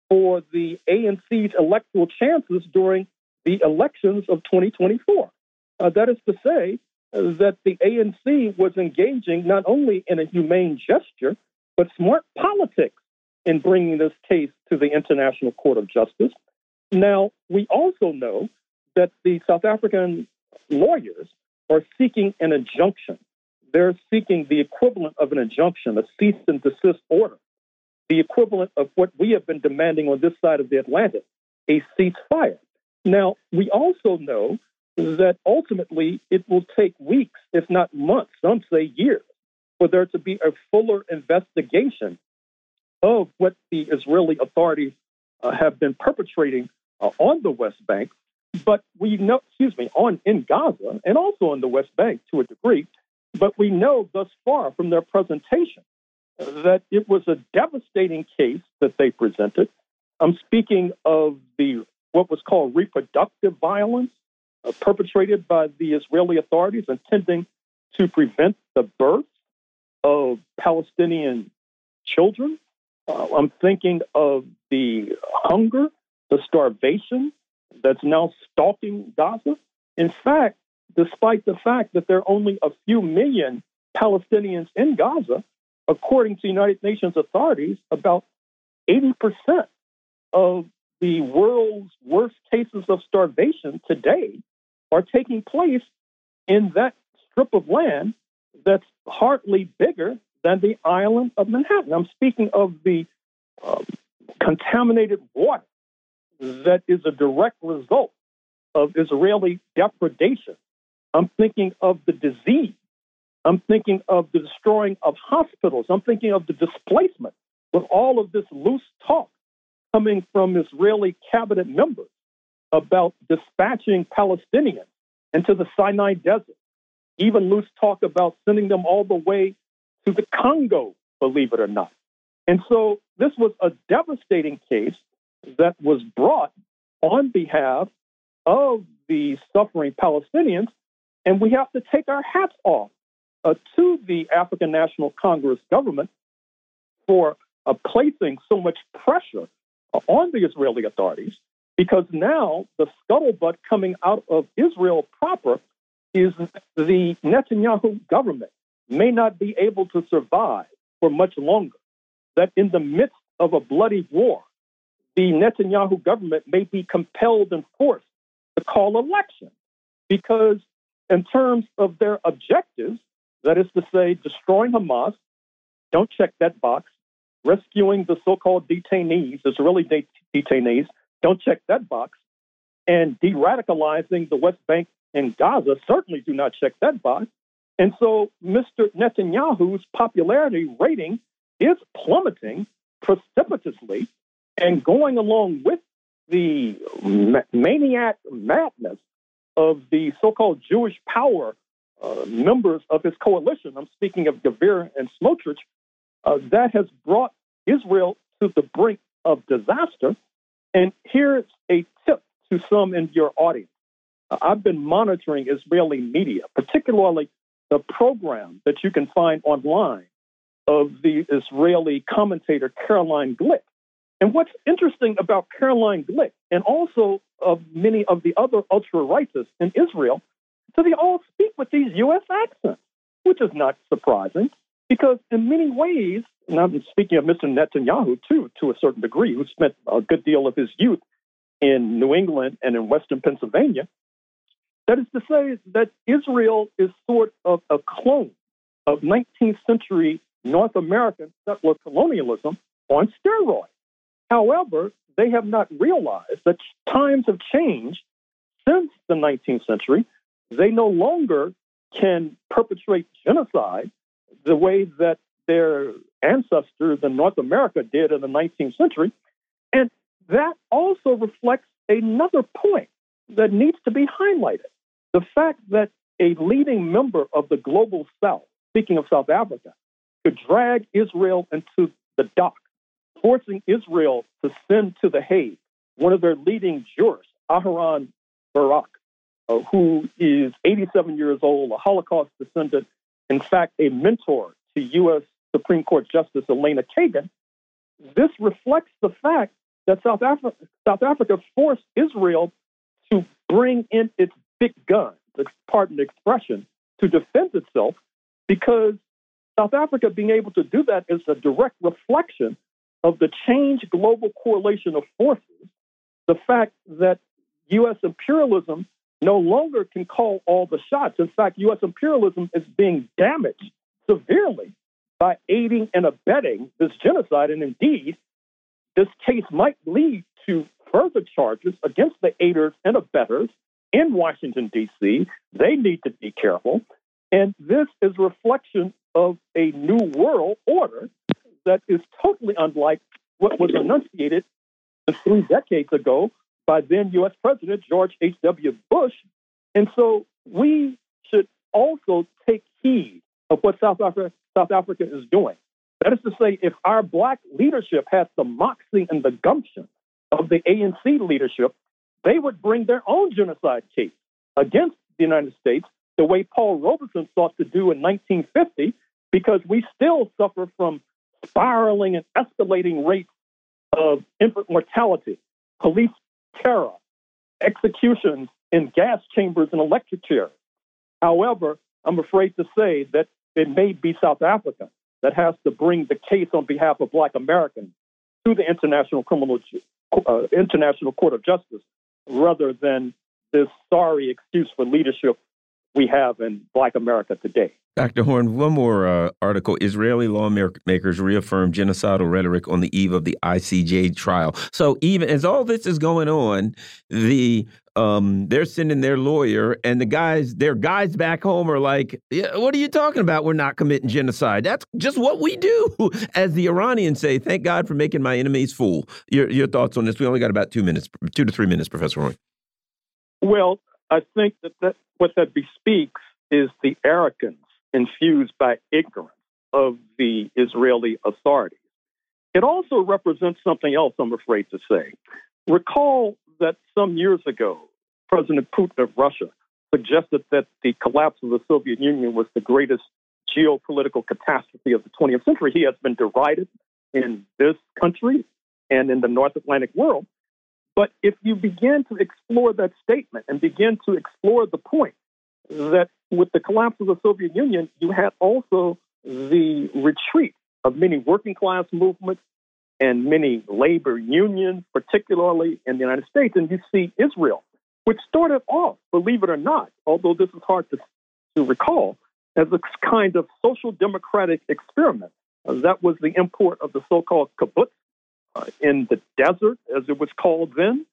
for the ANC's electoral chances during the elections of 2024. Uh, that is to say, that the ANC was engaging not only in a humane gesture, but smart politics in bringing this case to the International Court of Justice. Now, we also know that the South African lawyers are seeking an injunction. They're seeking the equivalent of an injunction, a cease and desist order, the equivalent of what we have been demanding on this side of the Atlantic, a ceasefire. Now, we also know that ultimately it will take weeks, if not months, some say years, for there to be a fuller investigation of what the Israeli authorities uh, have been perpetrating uh, on the West Bank. But we know, excuse me, on in Gaza and also on the West Bank to a degree. But we know thus far from their presentation that it was a devastating case that they presented. I'm speaking of the what was called reproductive violence uh, perpetrated by the Israeli authorities intending to prevent the birth of Palestinian children. Uh, I'm thinking of the hunger, the starvation that's now stalking Gaza. In fact, despite the fact that there are only a few million Palestinians in Gaza, according to United Nations authorities, about 80% of the world's worst cases of starvation today are taking place in that strip of land that's hardly bigger than the island of Manhattan. I'm speaking of the um, contaminated water that is a direct result of Israeli depredation. I'm thinking of the disease. I'm thinking of the destroying of hospitals. I'm thinking of the displacement with all of this loose talk coming from Israeli cabinet members about dispatching Palestinians into the Sinai Desert. Even loose talk about sending them all the way to the Congo, believe it or not. And so this was a devastating case that was brought on behalf of the suffering Palestinians. And we have to take our hats off to the African National Congress government for uh, placing so much pressure on the Israeli authorities because now the scuttlebutt coming out of Israel proper is the Netanyahu government may not be able to survive for much longer. That in the midst of a bloody war, the Netanyahu government may be compelled and forced to call elections because, in terms of their objectives, that is to say, destroying Hamas, don't check that box, rescuing the so called detainees, Israeli det- detainees. Don't check that box. And de radicalizing the West Bank and Gaza certainly do not check that box. And so Mr. Netanyahu's popularity rating is plummeting precipitously and going along with the maniac madness of the so called Jewish power uh, members of his coalition. I'm speaking of Gvir and Smotrich. Uh, that has brought Israel to the brink of disaster. And here's a tip to some in your audience. Uh, I've been monitoring Israeli media, particularly the program that you can find online of the Israeli commentator Caroline Glick. And what's interesting about Caroline Glick and also of many of the other ultra rightists in Israel, so they all speak with these U.S. accents, which is not surprising because in many ways, and I'm speaking of Mr. Netanyahu too, to a certain degree, who spent a good deal of his youth in New England and in Western Pennsylvania. That is to say that Israel is sort of a clone of 19th century North American settler colonialism on steroids. However, they have not realized that times have changed since the 19th century. They no longer can perpetrate genocide the way that their ancestors in North America did in the 19th century. And that also reflects another point that needs to be highlighted the fact that a leading member of the global South, speaking of South Africa, could drag Israel into the dock, forcing Israel to send to The Hague one of their leading jurists, Aharon Barak, uh, who is 87 years old, a Holocaust descendant, in fact, a mentor to U.S. Supreme Court Justice Elena Kagan. This reflects the fact that South Africa, South Africa forced Israel to bring in its big guns, pardon the expression, to defend itself because South Africa being able to do that is a direct reflection of the changed global correlation of forces, the fact that U.S. imperialism no longer can call all the shots. In fact, U.S. imperialism is being damaged severely by aiding and abetting this genocide. And indeed, this case might lead to further charges against the aiders and abettors in Washington, D.C. They need to be careful. And this is a reflection of a new world order that is totally unlike what was enunciated three decades ago by then U.S. President George H.W. Bush. And so we should also take heed of what South Africa, South Africa is doing. That is to say, if our black leadership had the moxie and the gumption of the ANC leadership, they would bring their own genocide case against the United States the way Paul Robeson sought to do in 1950, because we still suffer from spiraling and escalating rates of infant mortality, police terror, executions in gas chambers and electric chairs. However, I'm afraid to say that it may be South Africa that has to bring the case on behalf of Black Americans to the International Criminal uh, International Court of Justice rather than this sorry excuse for leadership we have in Black America today. Dr. Horne, one more uh, article. Israeli lawmakers reaffirm genocidal rhetoric on the eve of the ICJ trial. So even as all this is going on, the um, they're sending their lawyer, and the guys, their guys back home are like, yeah, "What are you talking about? We're not committing genocide. That's just what we do." As the Iranians say, "Thank God for making my enemies fool." Your your thoughts on this? We only got about two minutes, two to three minutes, Professor Horne. Well, I think that, that what that bespeaks is the arrogance infused by ignorance of the Israeli authorities. It also represents something else, I'm afraid to say. Recall that some years ago, President Putin of Russia suggested that the collapse of the Soviet Union was the greatest geopolitical catastrophe of the 20th century. He has been derided in this country and in the North Atlantic world. But if you begin to explore that statement and begin to explore the point that with the collapse of the Soviet Union, you had also the retreat of many working class movements and many labor unions, particularly in the United States. And you see Israel, which started off, believe it or not, although this is hard to, to recall, as a kind of social democratic experiment. Uh, that was the import of the so called kibbutz uh, in the desert, as it was called then.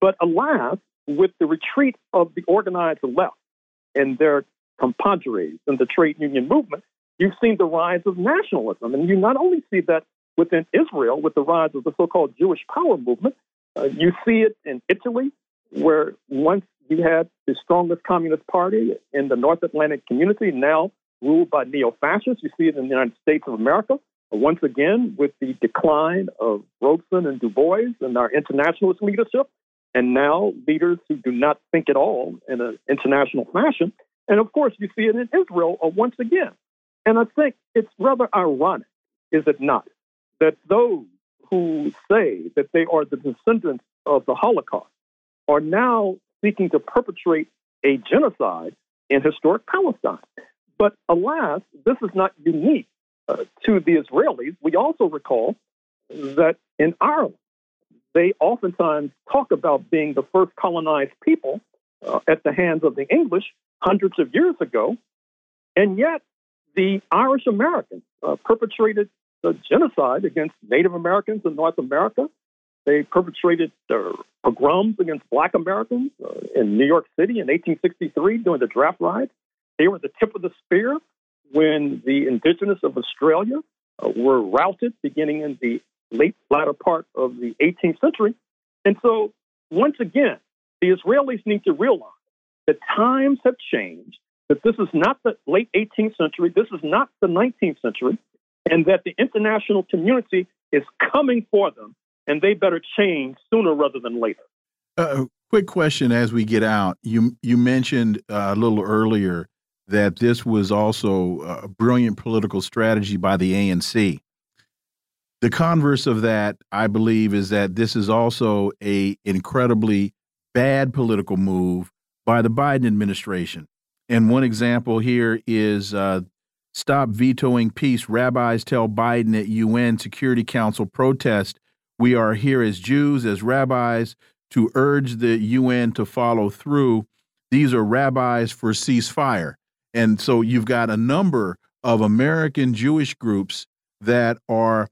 But alas, with the retreat of the organized left and their compadres in the trade union movement, you've seen the rise of nationalism. And you not only see that within Israel with the rise of the so called Jewish power movement, uh, you see it in Italy, where once you had the strongest communist party in the North Atlantic community, now ruled by neo fascists. You see it in the United States of America. Once again, with the decline of Robeson and Du Bois and our internationalist leadership, and now leaders who do not think at all in an international fashion. And of course, you see it in Israel uh, once again. And I think it's rather ironic, is it not, that those who say that they are the descendants of the Holocaust are now seeking to perpetrate a genocide in historic Palestine. But alas, this is not unique uh, to the Israelis. We also recall that in Ireland, they oftentimes talk about being the first colonized people uh, at the hands of the English hundreds of years ago. And yet, the Irish Americans uh, perpetrated the genocide against Native Americans in North America. They perpetrated pogroms against Black Americans uh, in New York City in 1863 during the draft riots. They were at the tip of the spear when the indigenous of Australia uh, were routed beginning in the late latter part of the 18th century. And so, once again, the Israelis need to realize that times have changed, that this is not the late 18th century, this is not the 19th century, and that the international community is coming for them, and they better change sooner rather than later. Uh, quick question as we get out. You you mentioned uh, a little earlier that this was also a brilliant political strategy by the ANC. The converse of that, I believe, is that this is also a incredibly bad political move by the Biden administration. And one example here is uh, stop vetoing peace. Rabbis tell Biden at UN Security Council protest. We are here as Jews, as rabbis, to urge the UN to follow through. These are rabbis for ceasefire. And so you've got a number of American Jewish groups that are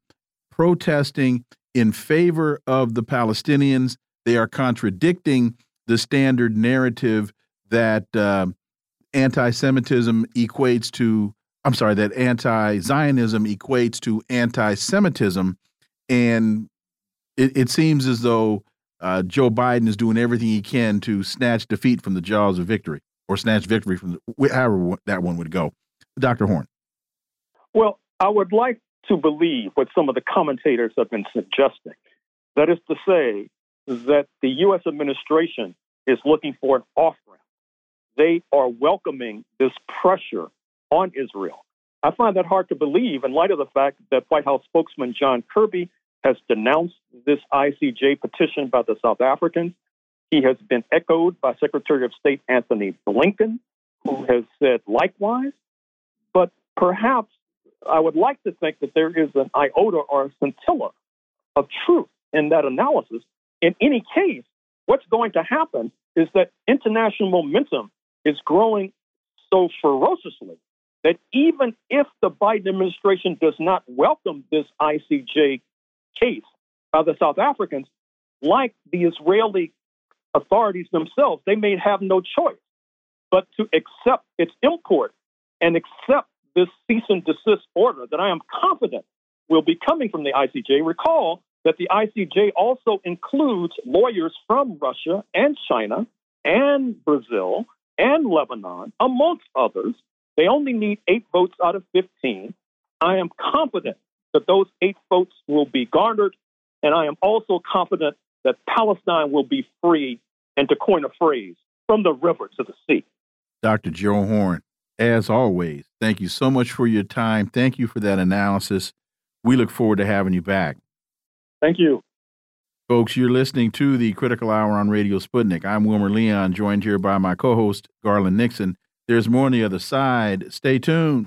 protesting in favor of the Palestinians. They are contradicting the standard narrative that uh, anti Semitism equates to, I'm sorry, that anti Zionism equates to anti Semitism. And it, it, seems as though uh, Joe Biden is doing everything he can to snatch defeat from the jaws of victory or snatch victory from the, however that one would go. Dr. Horne. Well, I would like to believe what some of the commentators have been suggesting. That is to say, that the U.S. administration is looking for an off ramp. They are welcoming this pressure on Israel. I find that hard to believe in light of the fact that White House spokesman John Kirby has denounced this ICJ petition by the South Africans. He has been echoed by Secretary of State Antony Blinken, who has said likewise. But perhaps I would like to think that there is an iota or a scintilla of truth in that analysis. In any case, what's going to happen is that international momentum is growing so ferociously that even if the Biden administration does not welcome this ICJ case by the South Africans, like the Israeli authorities themselves, they may have no choice but to accept its import and accept this cease and desist order that I am confident will be coming from the ICJ. Recall that the ICJ also includes lawyers from Russia and China and Brazil and Lebanon, amongst others. They only need eight votes out of 15. I am confident that those eight votes will be garnered, and I am also confident that Palestine will be free, and to coin a phrase, from the river to the sea. Dr. Joe Horne, as always, thank you so much for your time. Thank you for that analysis. We look forward to having you back. Thank you. Folks, you're listening to the Critical Hour on Radio Sputnik. I'm Wilmer Leon, joined here by my co host, Garland Nixon. There's more on the other side. Stay tuned.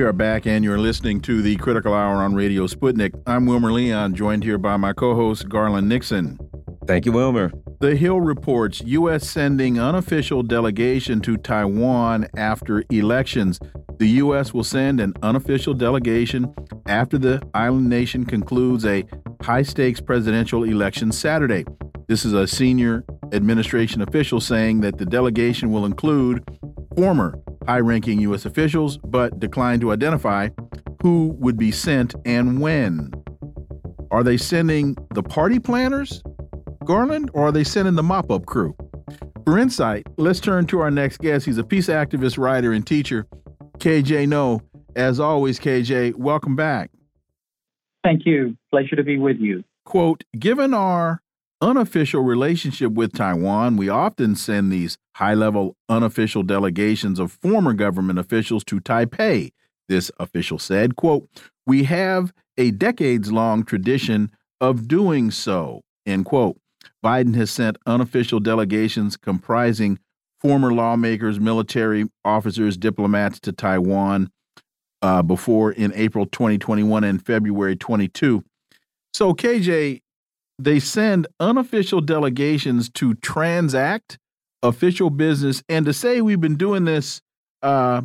We are back, and you're listening to the Critical Hour on Radio Sputnik. I'm Wilmer Leon, joined here by my co host, Garland Nixon. Thank you, Wilmer. The Hill reports U.S. sending unofficial delegation to Taiwan after elections. The U.S. will send an unofficial delegation after the island nation concludes a high stakes presidential election Saturday. This is a senior administration official saying that the delegation will include former high ranking U.S. officials, but declined to identify who would be sent and when. Are they sending the party planners, Garland, or are they sending the mop up crew? For insight, let's turn to our next guest. He's a peace activist, writer, and teacher, KJ Noh. As always, KJ, welcome back. Thank you. Pleasure to be with you. Quote Given our unofficial relationship with Taiwan, we often send these high level unofficial delegations of former government officials to Taipei. This official said, quote, We have a decades long tradition of doing so, end quote. Biden has sent unofficial delegations comprising former lawmakers, military officers, diplomats to Taiwan uh, before in April 2021 and February 22. So, KJ, they send unofficial delegations to transact official business and to say we've been doing this uh,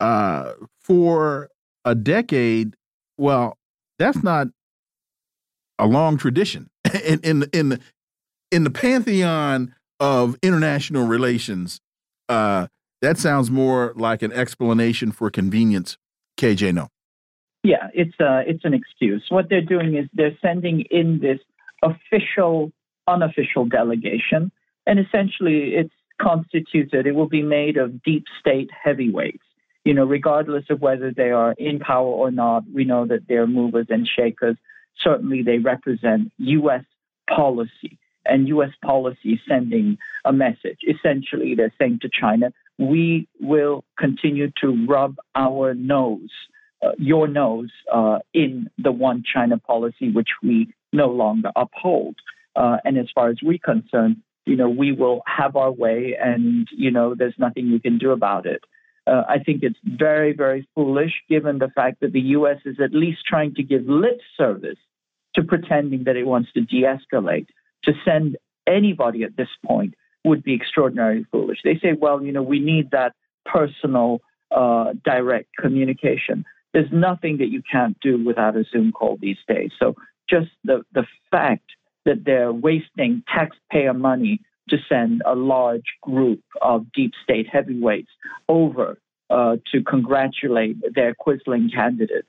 uh, for a decade. Well, that's not a long tradition in in in the in the pantheon of international relations. Uh, that sounds more like an explanation for convenience. KJ, Noh. Yeah, it's a, uh, it's an excuse. What they're doing is they're sending in this official, unofficial delegation, and essentially it's constituted. It will be made of deep state heavyweights. You know, regardless of whether they are in power or not, we know that they're movers and shakers. Certainly, they represent U.S. policy and U.S. policy sending a message. Essentially, they're saying to China, we will continue to rub our nose, uh, your nose, uh, in the one China policy, which we no longer uphold. Uh, and as far as we're concerned, you know, we will have our way, and you know, there's nothing you can do about it. Uh, I think it's very, very foolish, given the fact that the U.S. is at least trying to give lip service to pretending that it wants to de-escalate. To send anybody at this point would be extraordinarily foolish. They say, well, you know, we need that personal, uh, direct communication. There's nothing that you can't do without a Zoom call these days. So just the, the fact that they're wasting taxpayer money to send a large group of deep state heavyweights over uh, to congratulate their quisling candidate,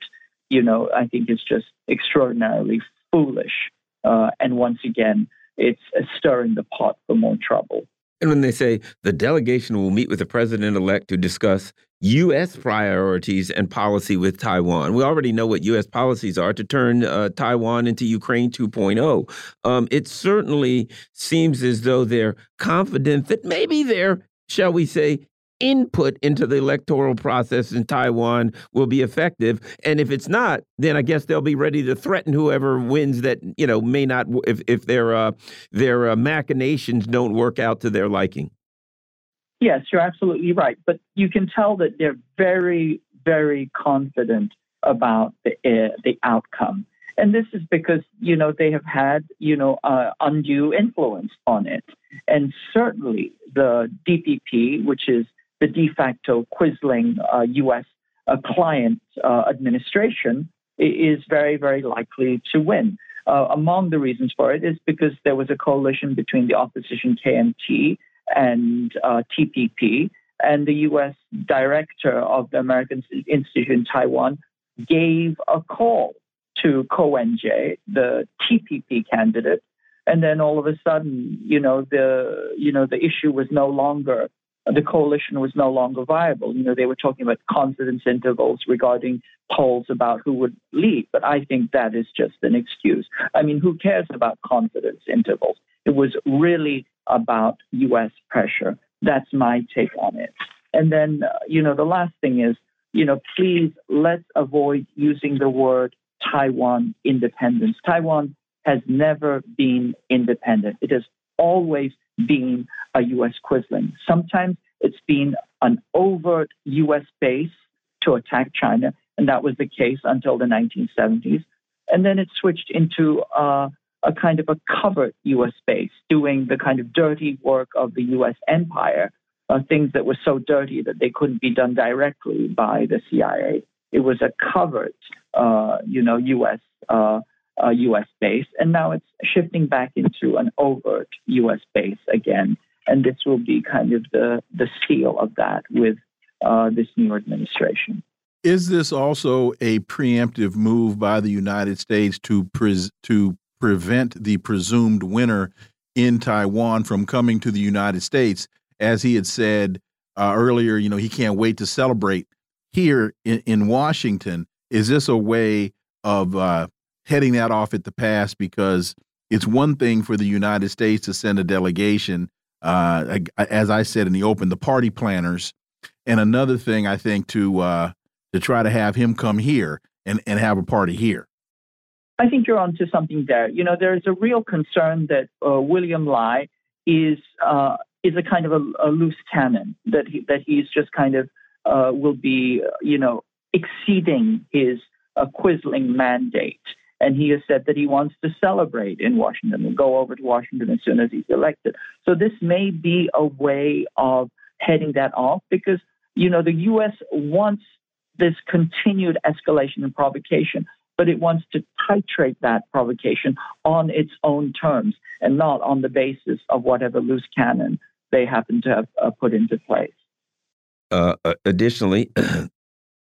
you know, I think is just extraordinarily foolish. Uh, and once again, it's stirring the pot for more trouble. And when they say the delegation will meet with the president elect to discuss U.S. priorities and policy with Taiwan, we already know what U.S. policies are to turn uh, Taiwan into Ukraine 2.0. Um, it certainly seems as though they're confident that maybe they're, shall we say, input into the electoral process in Taiwan will be effective. And if it's not, then I guess they'll be ready to threaten whoever wins that you know may not if if their uh, their uh, machinations don't work out to their liking. Yes, you're absolutely right. But you can tell that they're very very confident about the uh, the outcome. And this is because, you know, they have had, you know, uh, undue influence on it. And certainly the DPP, which is the de facto Quisling uh, U.S. Uh, client uh, administration is very, very likely to win. Uh, among the reasons for it is because there was a coalition between the opposition KMT and uh, TPP, and the U.S. director of the American Institute in Taiwan gave a call to Ko Wen-je, the TPP candidate, and then all of a sudden, you know, the you know the issue was no longer the coalition was no longer viable. You know, they were talking about confidence intervals regarding polls about who would lead, but I think that is just an excuse. I mean, who cares about confidence intervals? It was really about U.S. pressure. That's my take on it. And then, uh, you know, the last thing is, you know, please let's avoid using the word Taiwan independence. Taiwan has never been independent. It has always been a U.S. Quisling. Sometimes it's been an overt U.S. base to attack China, and that was the case until the 1970s. And then it switched into uh, a kind of a covert U.S. base, doing the kind of dirty work of the U.S. empire, uh, things that were so dirty that they couldn't be done directly by the CIA. It was a covert, uh, you know, U.S. Uh, U.S. base, and now it's shifting back into an overt U.S. base again. And this will be kind of the the seal of that with uh, this new administration. Is this also a preemptive move by the United States to to prevent the presumed winner in Taiwan from coming to the United States? As he had said uh, earlier, you know, he can't wait to celebrate here in, in Washington. Is this a way of uh, heading that off at the pass? Because it's one thing for the United States to send a delegation, uh, as I said in the open, the party planners, and another thing I think to uh, to try to have him come here and, and have a party here. I think you're onto something there. You know, there is a real concern that uh, William Lai is uh, is a kind of a, a, loose cannon that he, that he's just kind of uh, will be, you know, exceeding his uh, Quisling mandate. And he has said that he wants to celebrate in Washington and go over to Washington as soon as he's elected. So this may be a way of heading that off because, you know, the U.S. wants this continued escalation and provocation but it wants to titrate that provocation on its own terms and not on the basis of whatever loose cannon they happen to have uh, put into place. Uh, uh additionally,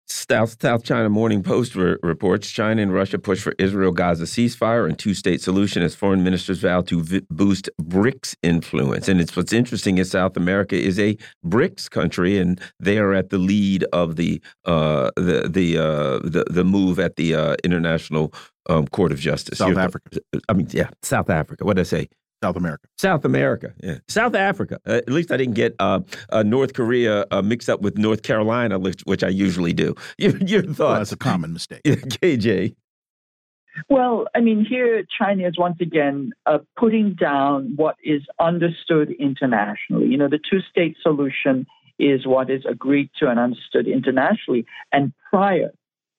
South, South China Morning Post re reports China and Russia push for Israel Gaza ceasefire and two state solution as foreign ministers vow to boost BRICS influence. And it's what's interesting is South America is a BRICS country, and they are at the lead of the uh, the the, uh, the the move at the uh, International um, Court of Justice. South Africa. I mean, yeah, South Africa. What did I say? South America. South America. Yeah. South Africa. Uh, at least I didn't get uh, uh, North Korea uh, mixed up with North Carolina, which, which I usually do. Your, your thoughts? Well, that's a common mistake. KJ. Well, I mean, here China is once again uh, putting down what is understood internationally. You know, the two state solution is what is agreed to and understood internationally. And prior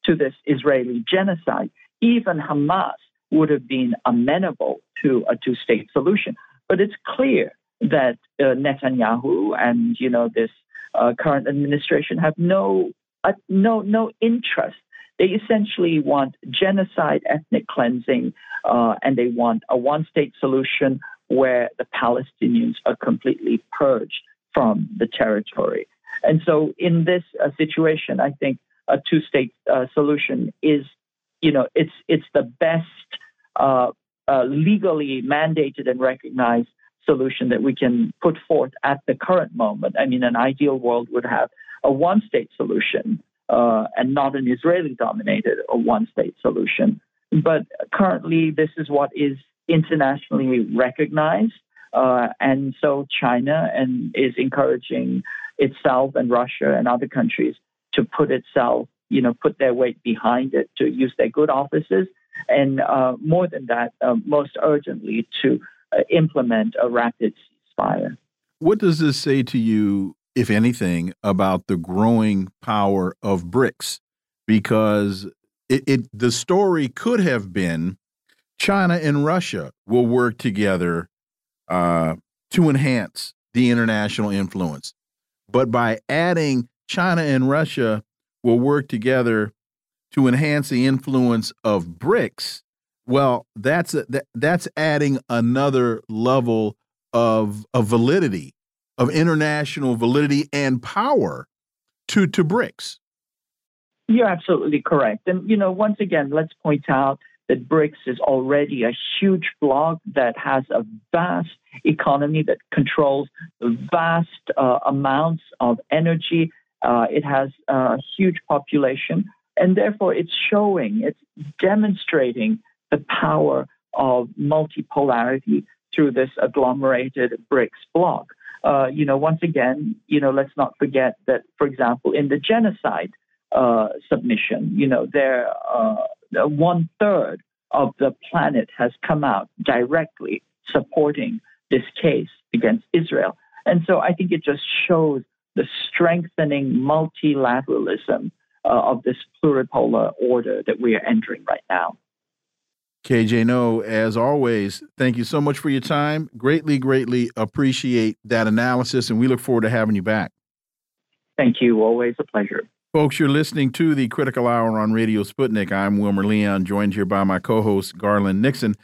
to this Israeli genocide, even Hamas would have been amenable to a two-state solution. But it's clear that uh, Netanyahu and you know this uh, current administration have no uh, no no interest. They essentially want genocide, ethnic cleansing, uh, and they want a one-state solution where the Palestinians are completely purged from the territory. And so, in this uh, situation, I think a two-state uh, solution is you know, it's it's the best uh, uh, legally mandated and recognized solution that we can put forth at the current moment. I mean, an ideal world would have a one-state solution uh, and not an Israeli-dominated one-state solution. But currently, this is what is internationally recognized. Uh, and so China and is encouraging itself and Russia and other countries to put itself you know, put their weight behind it, to use their good offices, and uh, more than that, uh, most urgently, to uh, implement a rapid ceasefire. What does this say to you, if anything, about the growing power of BRICS? Because it, it the story could have been China and Russia will work together uh, to enhance the international influence. But by adding China and Russia will work together to enhance the influence of BRICS, well, that's a, that, that's adding another level of of validity, of international validity and power to to BRICS. You're absolutely correct. And you know, once again, let's point out that BRICS is already a huge bloc that has a vast economy that controls vast uh, amounts of energy uh, it has a huge population, and therefore it's showing, it's demonstrating the power of multipolarity through this agglomerated BRICS bloc. Uh, you know, once again, you know, let's not forget that, for example, in the genocide uh, submission, you know, there uh, one third of the planet has come out directly supporting this case against Israel. And so I think it just shows the strengthening multilateralism uh, of this pluripolar order that we are entering right now. KJ Noh, as always, thank you so much for your time. Greatly, greatly appreciate that analysis, and we look forward to having you back. Thank you. Always a pleasure. Folks, you're listening to the Critical Hour on Radio Sputnik. I'm Wilmer Leon, joined here by my co host, Garland Nixon.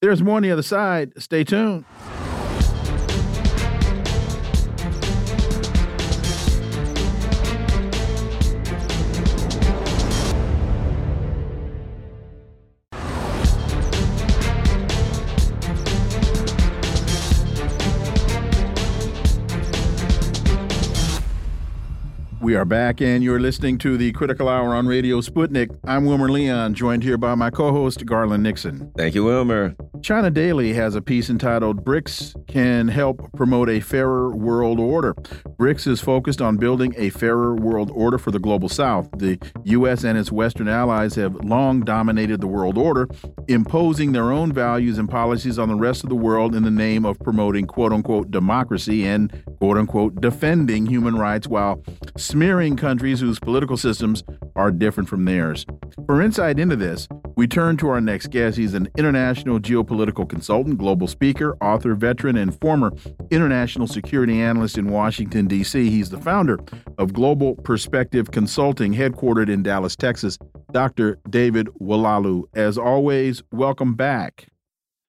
There's more on the other side. Stay tuned. We are back, and you're listening to the Critical Hour on Radio Sputnik. I'm Wilmer Leon, joined here by my co host, Garland Nixon. Thank you, Wilmer. China Daily has a piece entitled BRICS Can Help Promote a Fairer World Order. BRICS is focused on building a fairer world order for the global south. The U.S. and its Western allies have long dominated the world order, imposing their own values and policies on the rest of the world in the name of promoting quote unquote democracy and quote unquote defending human rights while smearing countries whose political systems are different from theirs. For insight into this, we turn to our next guest. He's an international geopolitical consultant, global speaker, author, veteran, and former international security analyst in Washington, D.C. He's the founder of Global Perspective Consulting, headquartered in Dallas, Texas. Dr. David Oualaalou. As always, welcome back.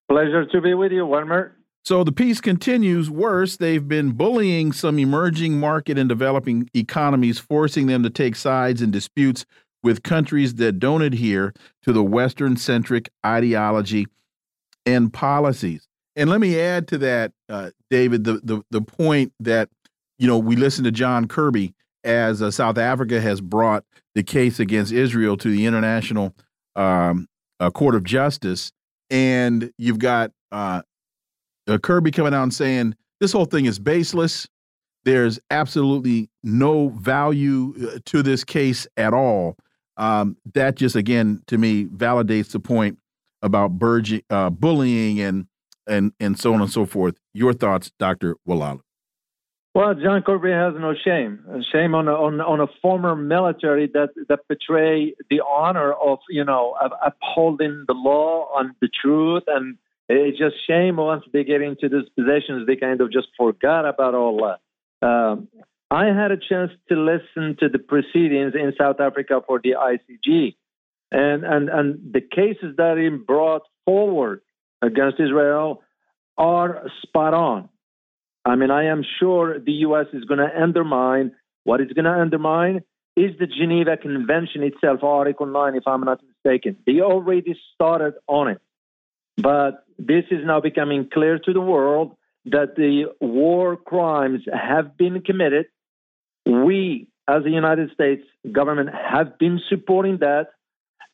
Pleasure to be with you, Wilmer. So the piece continues worse. They've been bullying some emerging market and developing economies, forcing them to take sides in disputes with countries that don't adhere to the Western centric ideology and policies. And let me add to that, uh, David, the, the, the point that, you know, we listen to John Kirby as uh, South Africa has brought the case against Israel to the International um, uh, Court of Justice. And you've got uh, uh, Kirby coming out and saying this whole thing is baseless. There's absolutely no value uh, to this case at all. Um, that just again to me validates the point about uh, bullying and and and so on and so forth. Your thoughts, Doctor Oualaalou? Well, John Kirby has no shame. Shame on a, on, on a former military that that betray the honor of you know upholding the law and the truth and it's just shame once they get into these positions, they kind of just forgot about all that. Um, I had a chance to listen to the proceedings in South Africa for the ICJ, and and and the cases that he brought forward against Israel are spot on. I mean, I am sure the U.S. is going to undermine what it's going to undermine is the Geneva Convention itself, Article 9, if I'm not mistaken. They already started on it. But this is now becoming clear to the world that the war crimes have been committed. We, as the United States government, have been supporting that,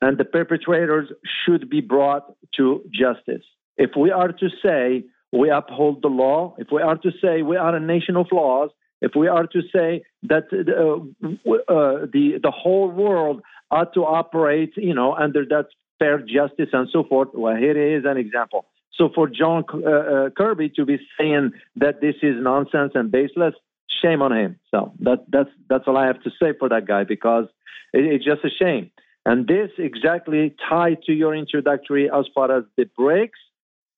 and the perpetrators should be brought to justice. If we are to say we uphold the law, if we are to say we are a nation of laws, if we are to say that uh, uh, the the whole world ought to operate, you know, under that fair justice and so forth. Well, here is an example. So for John uh, uh, Kirby to be saying that this is nonsense and baseless, shame on him. So that, that's that's all I have to say for that guy because it, it's just a shame. And this exactly tied to your introductory as far as the BRICS,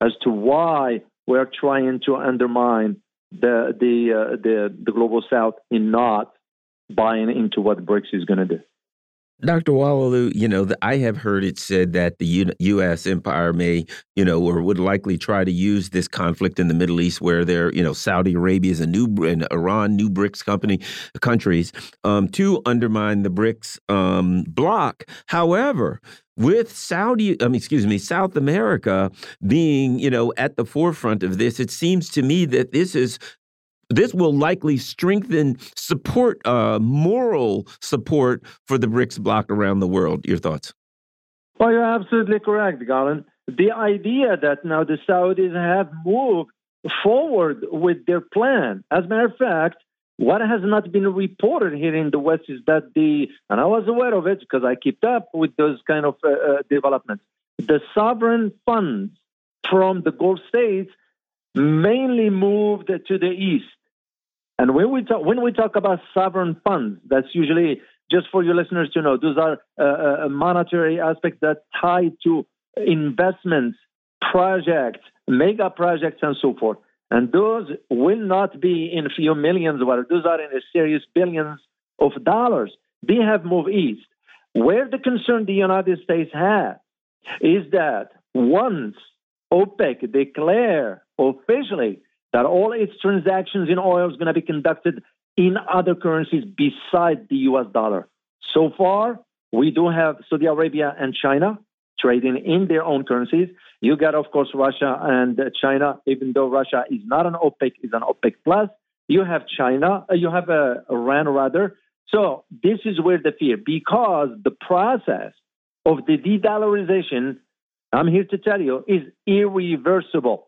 as to why we're trying to undermine the the uh, the, the global South in not buying into what BRICS is going to do. Dr. Oualaalou, you know, the, I have heard it said that the U U.S. empire may, you know, or would likely try to use this conflict in the Middle East, where there, you know, Saudi Arabia is a new and Iran, new BRICS company countries, um, to undermine the BRICS um, bloc. However, with Saudi, I mean, excuse me, South America being, you know, at the forefront of this, it seems to me that this is this will likely strengthen support, uh, moral support for the BRICS bloc around the world. Your thoughts? Well, you're absolutely correct, Garland. The idea that now the Saudis have moved forward with their plan. As a matter of fact, what has not been reported here in the West is that the, and I was aware of it because I kept up with those kind of uh, uh, developments, the sovereign funds from the Gulf states mainly moved to the east. And when we talk when we talk about sovereign funds, that's usually just for your listeners to know, those are uh, uh, monetary aspects that tie to investments, projects, mega projects, and so forth. And those will not be in a few millions, but those are in a serious billions of dollars. They have moved east. Where the concern the United States has is that once OPEC declare officially that all its transactions in oil is going to be conducted in other currencies besides the US dollar. So far, we do have Saudi Arabia and China trading in their own currencies. You got, of course, Russia and China, even though Russia is not an OPEC, is an OPEC plus. You have China, uh, you have uh, Iran rather. So this is where the fear, because the process of the de-dollarization, I'm here to tell you, is irreversible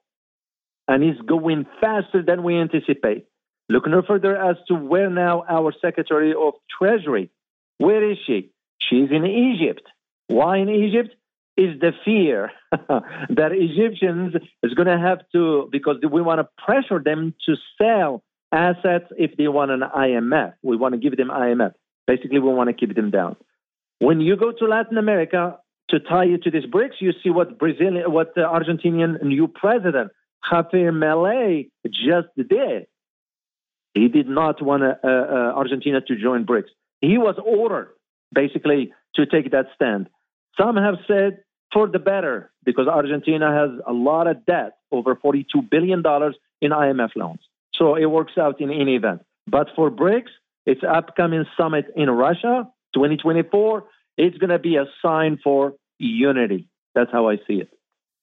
and is going faster than we anticipate. Look no further as to where now our Secretary of Treasury, where is she? She's in Egypt. Why in Egypt? Is the fear that Egyptians is going to have to, because we want to pressure them to sell assets if they want an IMF. We want to give them IMF. Basically, we want to keep them down. When you go to Latin America to tie it to this BRICS, you see what Brazil, what the Argentinian new president Javier Milei just did. He did not want uh, uh, Argentina to join BRICS. He was ordered basically to take that stand. Some have said for the better because Argentina has a lot of debt, over $42 billion in IMF loans. So it works out in any event. But for BRICS, its upcoming summit in Russia, 2024, it's going to be a sign for unity. That's how I see it.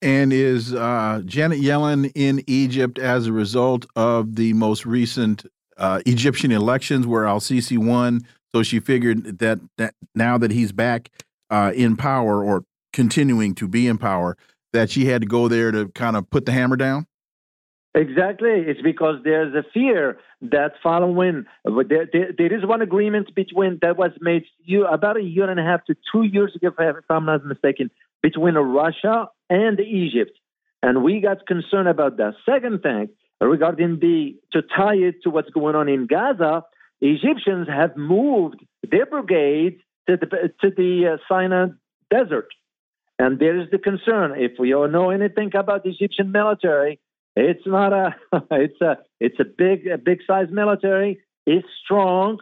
And is uh, Janet Yellen in Egypt as a result of the most recent uh, Egyptian elections where Al Sisi won? So she figured that that now that he's back uh, in power or continuing to be in power, that she had to go there to kind of put the hammer down. Exactly. It's because there's a fear that following there, there, there is one agreement between that was made you about a year and a half to two years ago, if I'm not mistaken, between Russia and Egypt. And we got concerned about that. Second thing, regarding the, to tie it to what's going on in Gaza, Egyptians have moved their brigades to the, to the uh, Sinai desert. And there is the concern. If we all know anything about the Egyptian military, it's not a, it's a, it's a big, a big size military. It's strong,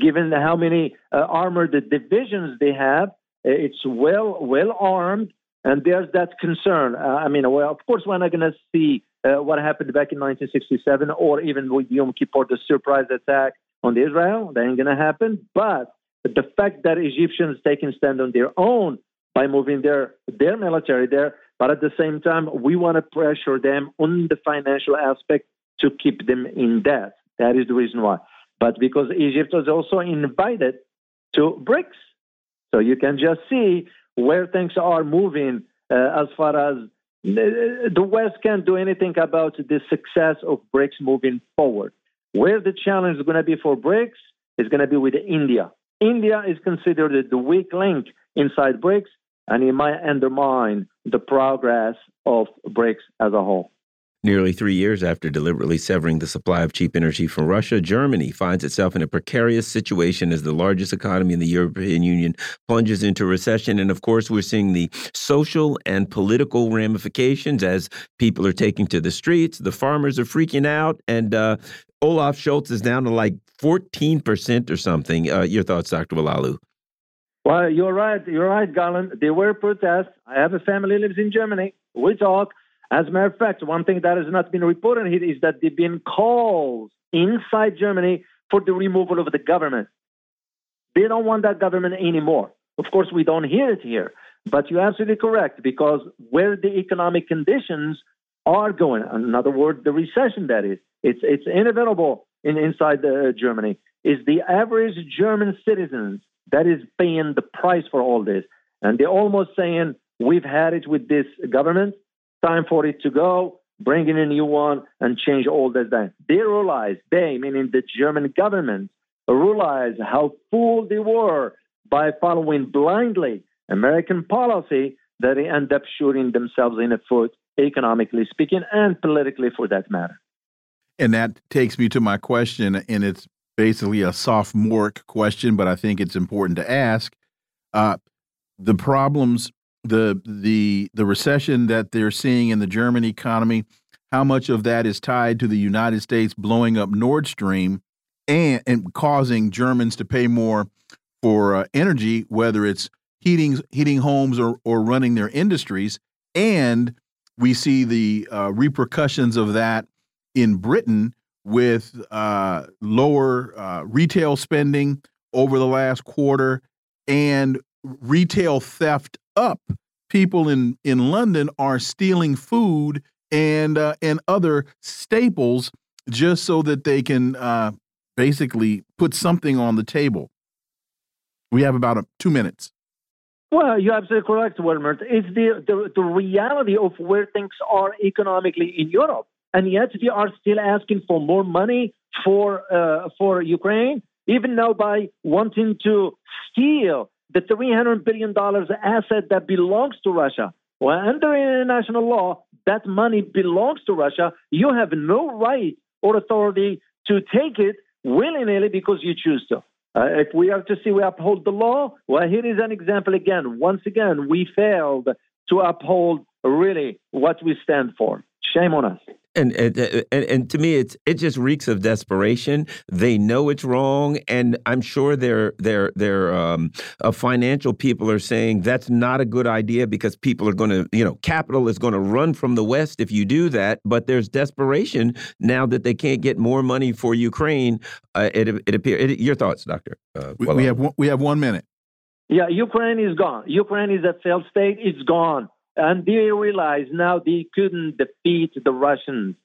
given how many uh, armored divisions they have. It's well well armed, and there's that concern. Uh, I mean, well, of course, we're not going to see uh, what happened back in 1967, or even with Yom Kippur, the surprise attack on Israel. That ain't going to happen. But the fact that Egyptians taking stand on their own by moving their their military there, but at the same time, we want to pressure them on the financial aspect to keep them in debt. That is the reason why. But because Egypt was also invited to BRICS, so you can just see where things are moving uh, as far as the West can't do anything about the success of BRICS moving forward. Where the challenge is going to be for BRICS is going to be with India. India is considered the weak link inside BRICS, and it might undermine the progress of BRICS as a whole. Nearly three years after deliberately severing the supply of cheap energy from Russia, Germany finds itself in a precarious situation as the largest economy in the European Union plunges into recession. And of course, we're seeing the social and political ramifications as people are taking to the streets. The farmers are freaking out, and uh, Olaf Scholz is down to like 14% or something. Uh, your thoughts, Dr. Oualaalou? Well, you're right. You're right, Garland. There were protests. I have a family lives in Germany. We talk. As a matter of fact, one thing that has not been reported here is that there have been calls inside Germany for the removal of the government. They don't want that government anymore. Of course, we don't hear it here, but you're absolutely correct because where the economic conditions are going, in other words, the recession that is, it's it's inevitable in inside the, Germany. Is the average German citizens that is paying the price for all this, and they're almost saying we've had it with this government time for it to go, bring in a new one, and change all that. Then they realize, they, meaning the German government, realize how fooled they were by following blindly American policy that they end up shooting themselves in the foot, economically speaking, and politically for that matter. And that takes me to my question, and it's basically a sophomoric question, but I think it's important to ask. Uh, the problems, the the the recession that they're seeing in the German economy, how much of that is tied to the United States blowing up Nord Stream and and causing Germans to pay more for uh, energy, whether it's heating heating homes or or running their industries, and we see the uh, repercussions of that in Britain with uh, lower uh, retail spending over the last quarter and retail theft up. People in in London are stealing food and uh, and other staples just so that they can uh, basically put something on the table. We have about a, two minutes. Well, you're absolutely correct, Wilmer. It's the, the, the reality of where things are economically in Europe. And yet they are still asking for more money for, uh, for Ukraine, even now by wanting to steal the $300 billion asset that belongs to Russia. Well, under international law, that money belongs to Russia. You have no right or authority to take it willy nilly because you choose to. Uh, if we are to see we uphold the law, well, here is an example again. Once again, we failed to uphold really what we stand for. Shame on us. And, and and and to me, it's it just reeks of desperation. They know it's wrong, and I'm sure their their their um, uh, financial people are saying that's not a good idea because people are going to, you know, capital is going to run from the West if you do that. But there's desperation now that they can't get more money for Ukraine. Uh, it it appears. Your thoughts, Doctor? Uh, we, we have one, we have one minute. Yeah, Ukraine is gone. Ukraine is a failed state. It's gone. And they realize now they couldn't defeat the Russians.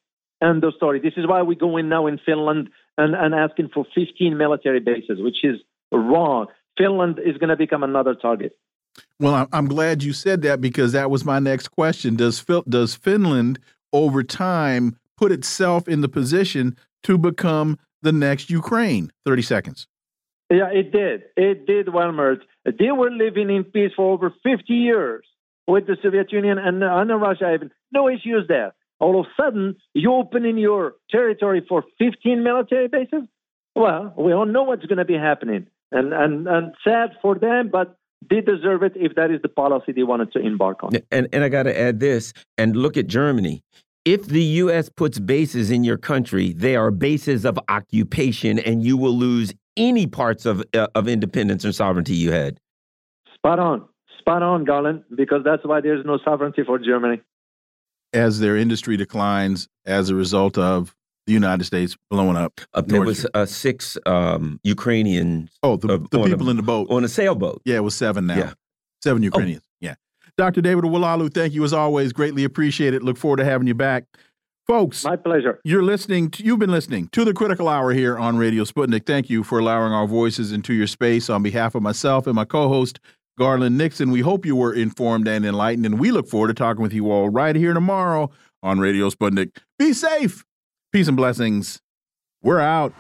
End of story. This is why we go in now in Finland and, and asking for 15 military bases, which is wrong. Finland is going to become another target. Well, I'm glad you said that because that was my next question. Does does Finland over time put itself in the position to become the next Ukraine? 30 seconds. Yeah, it did. It did, Wilmer. They were living in peace for over 50 years with the Soviet Union and, and Russia, even no issues there. All of a sudden, you open in your territory for 15 military bases. Well, we all know what's going to be happening, and and and sad for them, but they deserve it if that is the policy they wanted to embark on. And and I got to add this, and look at Germany. If the U.S. puts bases in your country, they are bases of occupation, and you will lose any parts of uh, of independence and sovereignty you had. Spot on spot on, Garland, because that's why there's no sovereignty for Germany. As their industry declines as a result of the United States blowing up. Uh, there was uh, six um, Ukrainians. Oh, the, uh, the people a, in the boat. On a sailboat. Yeah, it was seven now. Yeah. Seven Ukrainians. Oh. Yeah. Dr. David Oualaalou, thank you as always. Greatly appreciate it. Look forward to having you back. Folks, my pleasure. You're listening. To, you've been listening to the Critical Hour here on Radio Sputnik. Thank you for allowing our voices into your space. On behalf of myself and my co-host Garland Nixon. We hope you were informed and enlightened, and we look forward to talking with you all right here tomorrow on Radio Sputnik. Be safe. Peace and blessings. We're out.